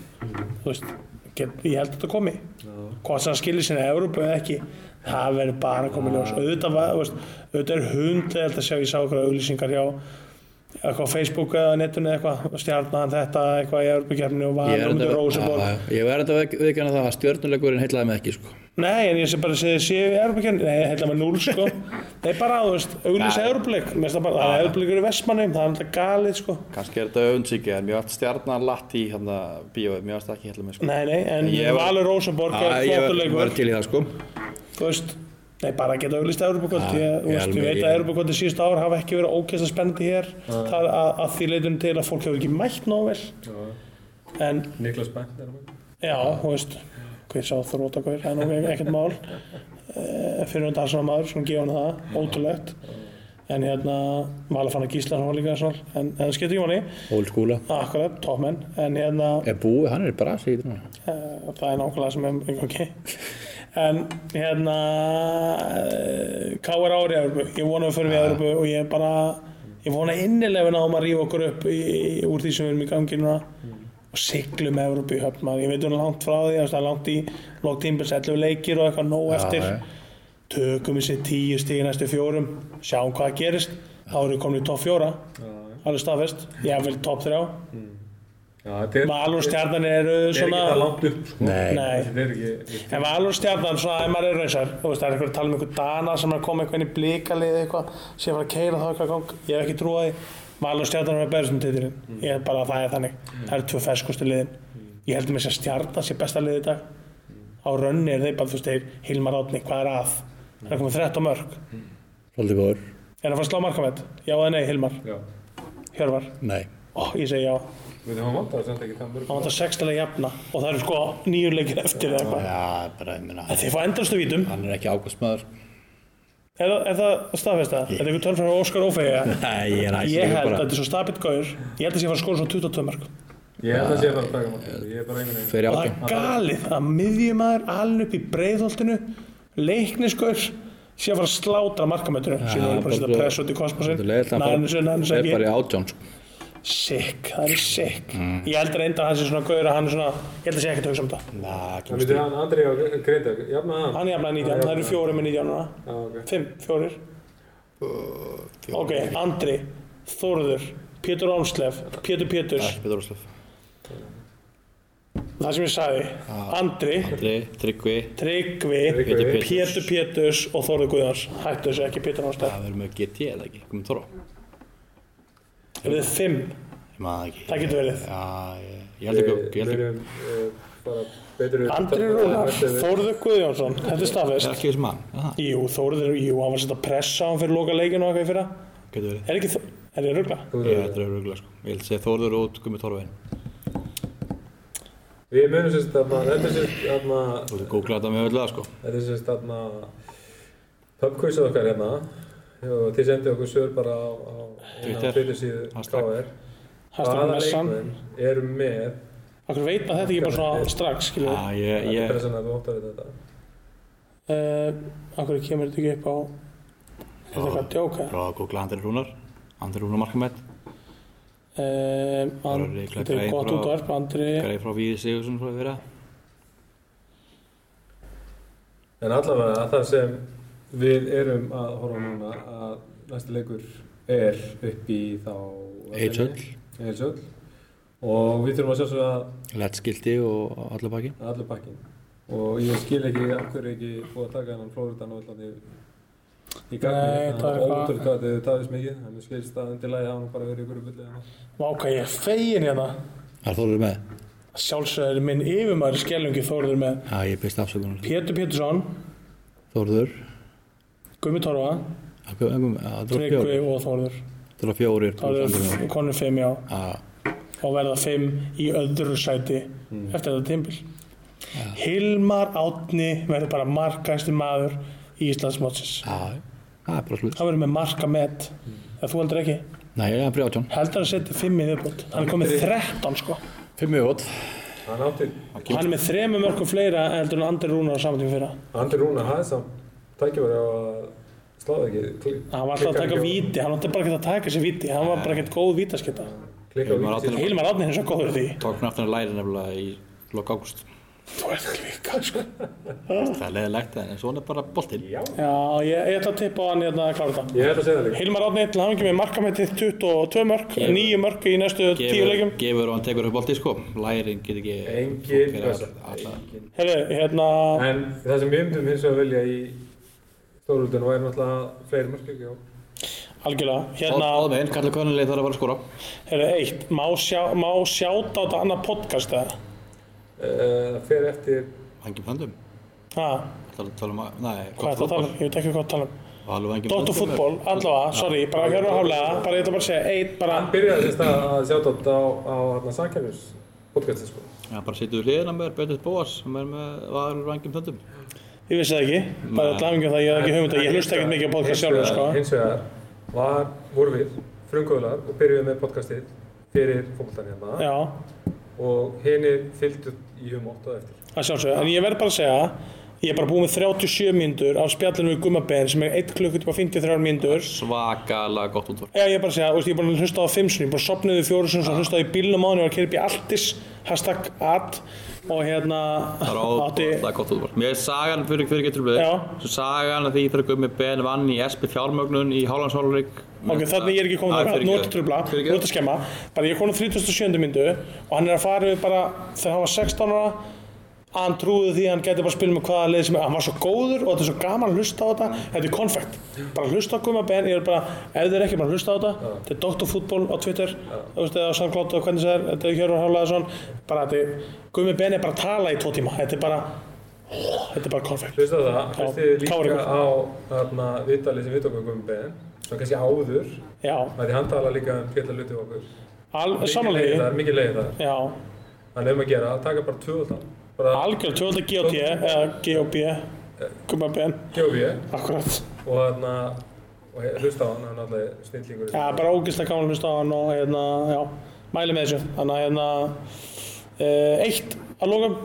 þú veist, get, ég held að þetta komi. Hvort sem það skilir sinni Európu eða ekki það verður bara í ljós. Auðvitað, veist, auðvitað er sjá ég sá okkur auðlýsingar hjá eitthvað á Facebook eða eða eitthvað stjarnan þetta eitthvað í Európa-kjörninu og var já, já, ég verði þetta viðkjana það að stjörnuleikurinn heitlaði mig ekki sko. Nei, en ég sé bara að segja séu í Európa-kjörninu nei, heila með núl sko. Nei, bara, þú veist, auglýsa Já. Európa-leik Mér finnst það bara, það er Európa-leikur í Vestmannum það er alltaf galið sko. Kannski er þetta öfundsíki, en mér vart stjarnan latt í hérna bíóið, vart það ekki hérna með sko. Nei, nei, en Ég var- Valur Rosenborg Já, er ég flottur verði leikur til í það sko. Þú veist, nei, bara að geta auglýst Európa-kvöld Já, Ég, ég ég veit ég- að Európa-kvöldi síðust ár hafa ekki verið ógeðslega spennandi hér. Það er að, að því leitum til að fólk hefur ekki mætt nóg vel. En að Já, þú veist, hver sá þróta hver, það er nú ekkert mál. Uh, fyrir um dansana maður, svona gefa hann það, ótrúlegt. En hérna, Vala fann að gísla hann líka svona, en, það skiptir ekki máli. Old skúla. Akkurat, toppmenn, en hérna, Er búið, hann er í í núna. uh, það er nákvæmlega sem er í gangi. En hérna, uh, K.R. ári ég vona að við förum í Európu og ég er bara, ég vona innilega við náðum að rífa okkur upp í, úr því sem við erum í gangi núna og siglum Európu í höfn maður. Ég veit hún er langt frá því, það er langt í lók tímpils 11 leikir og eitthvað nóg eftir. já. Tökum við sér 10 stíð næstu fjórum, sjáum hvað gerist. Þá erum við komin í topp fjóra, alveg staðfest. Ég vil topp þrjá. Já, þetta er, Valur stjarnan er ekki svona... það langt upp, sko. Nei. Nei. Er ekki, En Valur stjarnan, svona, ef maður er raunsar, þú veist, það er eitthvað að tala um einhver dana sem er að koma inn í blikalið eitthvað, að fara að keira þá eitthvað í gang. Ég hef ekki trúið því. Valur og stjarnan er berðist um titilinn. Ég er bara að það er þannig. Það eru tvö ferskustu liðin. Ég heldur mér að stjarnan sé besta lið í dag. Á rönni er þeir bara, þú veist, þeir Hilmar Átni, hvað er að? Það er komið 13 mörg. Svolítið góður. Er það fara að slá markamett? Já eða nei, Hilmar? já. Hjörvar? Nei. Ó, ég segi já. Við þurfum að vanta það samt ekki það mörg. Það vantar sextilega jafna og það eru sko nýju leikir eftir eða eitthvað. Er. Er, það- það staðfest það? Er það einhver tölfræð frá Óskar Ófegi? Nei, ég er Ég held að þetta er svo stabilt gauður. Ég held að sé að fara að skora svona 22 mörg. Ég held að sé að fara að taka markið. Ég er bara einhvern veginn. Og það er galið að miðjumæður aln upp í breiðholtinu, leiknisgaur, sé að fara að slátra markamötinu. Sýnum við bara að setja press út í kosmosin. Þetta er leiðilegt að Næ, næ, næ, næ, er ekki. Sick, það er sick. Mm. Ég held reynda að hann sé svona gauður að hann er svona, ég held að sé ekkert að hugsa um það. Það kemur myndi stíl. hann Andri á Greindag. Jafna hann. Hann er jafnlega 19, það eru fjóri með 19 núna. Já, ok. 5, fjórir. Ok, Andri, Þórður, Pétur Ómslef, Pétur Péturs, Ekki Pétur Óslöf. það sem ég sagði, Andri, Andri, Tryggvi. Tryggvi. Pétur Péturs. Pétur Péturs og Þórður Guðjóns. Hættu þessu ekki Pétur Ómslef. Það verður með GT eða ekki, komum Þorra. Er þið 5? Ég maður það ekki. Það getur verið. Já, ég, ég held ekki, held. Við munum bara betur við Andri Rúnar, Þórður Guðjónsson, þetta er Það er staðfest. ekki þessum mann, það Jú, Þórður, jú, hann var að setja pressa á hann fyrir loka leikinu og eitthvað í fyrra. getur verið. Er ekki Þó- er ég ruggla? Ég þetta er öruglega, sko. Ég held að segja Þórður út, komið Þorveginn. Við munum sérst þarna, þetta er sérst þarna, Þú ert googlað þetta með öllu það, sko. þetta er sérst hérna. Og þið sendið okkur sögur bara á, á eina Twitter. Twitter síðu Hashtag. KR. Hvaða leikmenn eru með Akkur veit maður þetta ekki bara svona strax, skilur við. Já, ég, Þetta er ég, pressan að við óttar við þetta. Uh, akkur kemur þetta ekki upp á Er þetta eitthvað að djóka? prófaði að googla Andri Rúnar. Andri Rúnar markamætt. Uh, líklega þetta er gott frá- útvarp Andri Greið frá Víði Sigursson frá því vera. En allavega það sem við erum að horfa núna að næsti leikur er upp í þá Eidsöll. Eidsöll og við þurfum að sjá svo að Lettskildi og allir baki. allir bakkin og ég skil ekki af hverju ekki búið að taka hennan Flóriðan og alltaf í gagni Nei, það er ótrúlega hvað þið tafist mikið en ég skilst að undirlægi hafa nú bara verið ykkur bullið hérna. Váka ég er fegin hérna Það er Þórður með. Sjálfsögður minn yfirmaður skelungi Þórður með Já, ég byrst afsökunar. Pétur Pétursson, Þórður. Gummi Torfa, Það Tryggvi og Þórður. Það var fjórir. Það eru konur fimm já. Og verða fimm í öðru sæti eftir þetta tímbil Hilmar Átni verður bara markæsti maður í Íslandsmótsins. Já, það er bara slutt. hann verður með marka met ef þú heldur ekki? Nei, er heldur að setja fimm í viðbútt hann er komið 13 sko. Fimm átti, og hann er með þremur mörgum fleira heldur en Andri Rúnar á saman tíma fyrra. Andri Rúna hafði samt tækifæri á að sláða ekki hann var alltaf að taka ekki víti hann átti bara ekki að taka þessi víti hann var bara ekkert góð á Hilmar víti Árni. Hilmar Átni er eins og góður því Tók mér aftur að læri nefnilega í lok ágúst. þú ert klíka sko Það er leðilegt en svona er bara boltinn. Já, já ég, ég ætla að tippa á hann hérna að klára þetta ég held að segja það líka Hilmar Átni til hafingi með markamettið 22 mörg, Gefur- 9 mörg í næstu 10 leikjum. gefur og hann tekur upp boltið sko. Lærin get ekki... Engin hérna, En það sem við myndum hins vegar velja í stórúldinu væri náttúrulega fleiri mörg já. algjörlega, hérna, Báðum einn, kallar konunlega þarf að fara að skora. herru, eitt, má, sjá, má sjáta á þetta annað podcast eða? Uh, fer eftir Vangjum höndum. Ha, Það tala um að... Nei, hvað er það að tala um? Ég veit ekki hvað að tala um. Dóttur fútból, allavega, sorry, bara hjörðu haflega, bara ég ætla bara að segja, eitt, bara, Hann byrjaði þess að sjá þetta á, á hérna, Sankjæfis podcasti sko. Já, bara við hliðina með Böndis Bóas sem er með vangjum þöndum. Ég vissi það ekki, bara dæmingu það, ég hef ekki hugmynd að ég hlusta ekkert mikið á podcast sjálfur, sko. Hins vegar var, voru við frumkvöðlar og byrjuðum með podcastið fyrir fólkvöldan hérna Já, og henni fylgdu í um 8 og eftir. að sjálfsögðu, en ég verð bara að segja, ég er bara búið með 37 mínútur af spjallinu við Gummaben sem er 1 klukkutíma 53 mínútur. Svakalega gott útvar. Já, ég er bara að segja, þú veist, ég er bara að hlusta á fimm sinni, ég er bara sopniði fjóru sinni, svo hlustaði í bílnum á henni og var að kera upp í Altis, hashtag ad og hérna Það er átti, óbúinlega gott útvar. Mér er sagan fyrir fyrir getur blöð. Já. Svo sagan að því þegar Gummi Ben vann í SP fjármögnun í Hállandshólrik. ok, þannig ég er ekki komin að nú ertu trubla, nú ertu að skemma, bara ég er komin á 37. myndu og hann er að fara við bara þegar hann var 16 ára að hann trúði því að hann geti bara að spila með hvaða leið sem er, hann var svo góður og þetta er svo gaman að hlusta á þetta, þetta er konfekt, bara hlusta á Guma Ben, ég er bara, ef þið er ekki bara að hlusta á þetta, þetta er Dr. Fútból á Twitter, þú veist, eða á SoundCloud og hvernig það er, þetta er Hjörvar Hálaðarsson, bara þetta Gumi Ben er bara að tala í tvo tíma, þetta er bara, þetta er bara konfekt. Hlustu það, hlustið Kári líka á þarna viðtalið sem við tókum um Ben, svo kannski áður, því hann tala líka um al, Þannig að gera, að taka bara tvöðaldan. Bara algjörð, tvölda G og T, eða G og B, Guma Ben, gefa við akkurat. og þarna, og he- hlusta á hann, hann er alltaf snillíkur. Já, bara ógeðslega gaman að hlusta á hann og hérna, já, mæli með þessu. Þannig að hérna, uh, eitt að lókum,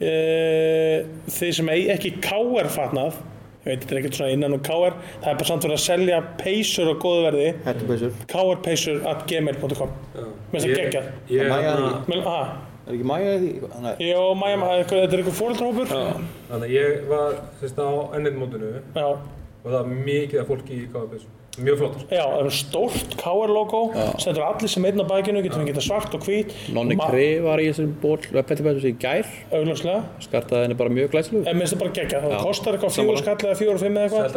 uh, þið sem ekki KR fatnað, ég veit þetta er ekkert svona innan um KR, það er bara samt verið að selja peysur á góðu verði, Hættupeysur. krpeysur at gmail.com. Mér finnst það geggjað. Ég, því. Mér- ha, Er ekki mæja í því? Jó, Maja, þetta er eitthvað fóreldrahópur? þannig að ég var sérst á ennirmótinu Já, og það var mikið af fólki í KFS. Mjög flottur. já, það er stórt KR-logo, stendur allir sem einn á bækinu, getur fengið þetta svart og hvít. Nonni Ma- Kri var í þessum ból Petibætus í gær Augljóslega. Skartaði henni bara mjög glæslu En mér finnst það bara geggjað, það Já, kostar eitthvað fjóru skall eða fjóru og fimm eða eitthvað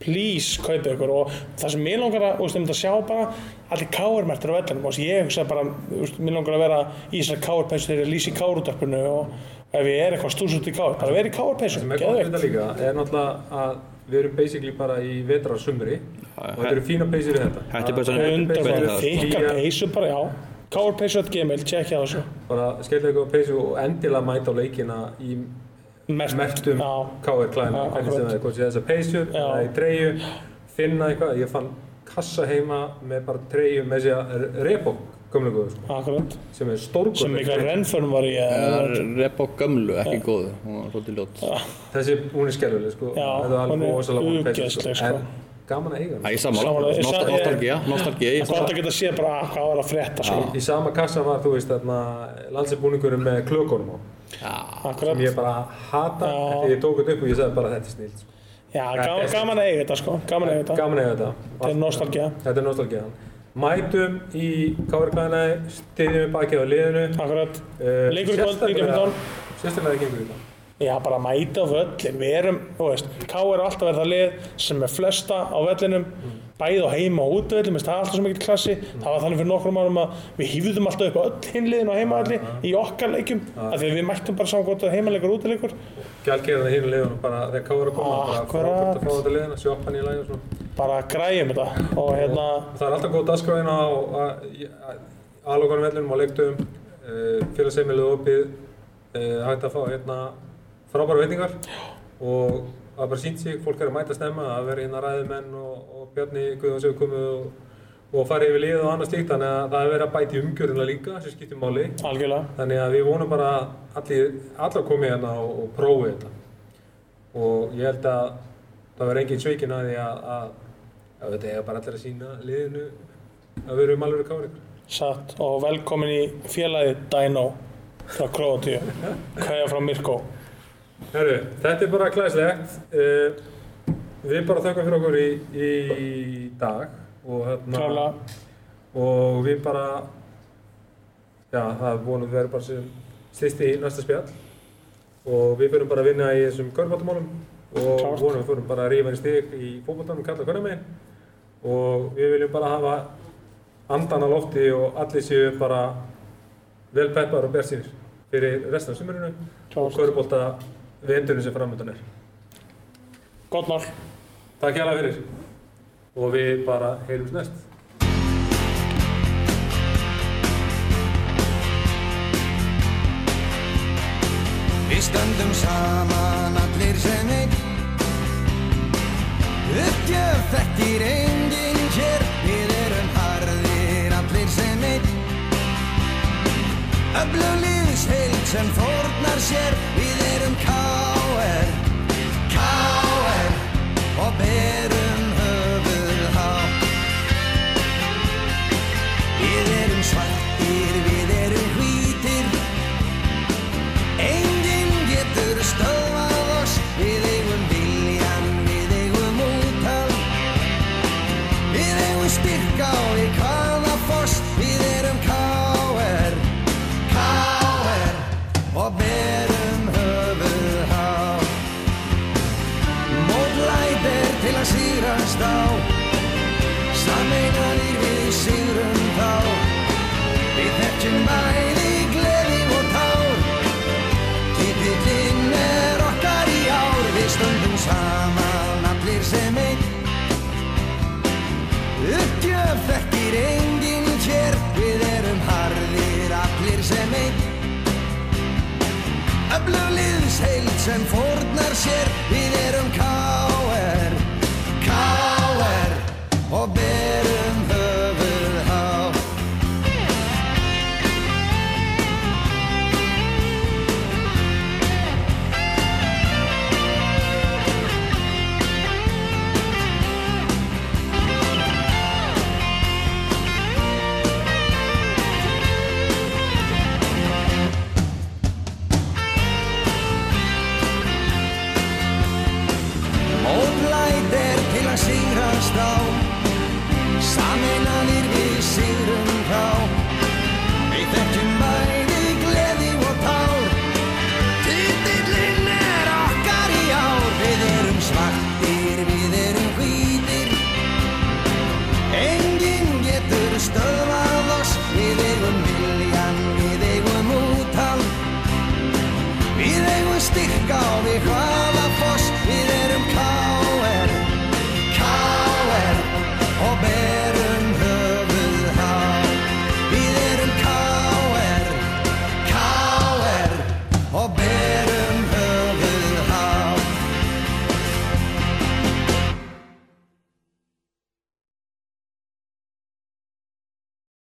Please kaupið ykkur? Og það sem mér langar að, um þetta sjá bara allir KR-mertir á vellinum. Og ég hugsa bara, mér langar að vera í þessari KR-paysu þegar ég lýsi KR-útarpinu og ef ég er eitthvað stúsut í KR, bara vera í þetta geðveikt. líka er náttúrulega að við erum basically bara í vetrar sumri og þetta eru fína peysir í þetta. Hættupeysan er bara það. þykkar peysu bara, já. Krpaysu.gmail, tjekkja þessu. Bara skella ykkur peysu og endilega mæta á leikina í mertum já, KR klæðinu, Já, hvernig sem það er, hvort sé þessar peysur, Já. eða í treyju, finna eitthvað, ég fann kassa heima með bara treyju með sér repok, gömlega góðu, sko, akkurat. Sem er stórgóð. sem Mikael Renförn var í Það eða- er rep á gömlu, ekki góðu Hún var svolítið ljót. Þessi, hún er skelvileg, sko, þetta er alveg er rosalega góð peysa, ógeðsleg, sko. en gaman að eiga Æ, hana. sammála, Sammála, ég sa- Nostal- ég- nostalgía, nostalgía ég- gott að geta séð bara ah, hvað var að frétta sko. Í sama kassa var, þú veist, þarna, landsibúningurinn með klökunum á, akkurat sem ég bara hata, þegar ég tók þetta upp og ég sagði bara þetta er snilt, sko. Já, gaman, gaman að eiga þetta sko, gaman að eiga þetta. Þetta. Þetta er nostalgía, Þetta er nostalgíðan. Mætum í KR-klæðina, stiðjum við bakið á liðinu. akkurat. Uh, Leikur í kvöld, 19.15. Sérstaklega gengur þetta. Já, bara mæta á völlin, við erum, þú veist, K er alltaf verið það lið sem er flesta á vellinum, bæði á heima og útvöllum, það er alltaf svo mikill klassi. Það var þannig fyrir nokkrum árum að við hýfðum alltaf upp á öll hinliðin á heimavalli í okkar leikjum, af því að við mættum bara saman hvort að heimaleikur og útileikur. Gjaldgerðan hínu liðunum bara þegar er að koma, bara frábært að fá þetta sjoppan í lagi og svona. Bara græjum þetta og hérna, Það er alltaf góð dagskráðina á aðlokunum vellinum á leiktum, uh, félagsheimilið opið, uh, hægt að fá hérna frábæra veitingar og það er bara sínt sig, fólk er að mæta snemma, að vera hérna ræðumenn og, og Bjarni Guðjóns hefur komið og, og farið yfir liðið og annað slíkt, þannig að það er verið að bæta í umgjörðina líka sem skiptir máli. algjörlega, Þannig að við vonum bara að allir, allar komi hérna og, og prófi þetta. Og ég held að það verður engin sveikin að því að, að, að þetta er bara allir að sína liðinu að við erum alveg káringur. satt og velkomin í félagið Dino frá Kroatíu, kæja frá Mirko. Herru, þetta er bara klæslegt. Uh, við bara þakka fyrir okkur í, í dag og hérna og við bara já, það vonum við verðum bara sem styrst í næsta spjall. Og við fyrir bara að vinna í þessum körfbáttamálum og Klárt. vonum við fyrir bara að rífa í stig í fókbáttanum kalla körnumegin og við viljum bara hafa andan á lofti og allir séu bara vel peppar og björnsýnir fyrir restan af sumurinu og klárt, veturinn sem framöndan er. Gótt mál. Takk hjá það fyrir og við bara heyrums næst. Við stöndum saman allir sem einn Uppgjöf þekkir enginn hér Öflug lífsheild sem fórnar sér Við erum K.R. K.R. Og berum höfuð hátt Við erum svartir, við erum hvítir Enginn getur stöðvað oss Við eigum viljan, við eigum úthald Við eigum styrka og við hvaða Þekkir enginn hér Við erum harðir allir sem einn. Öflug liðsheild sem fórnar sér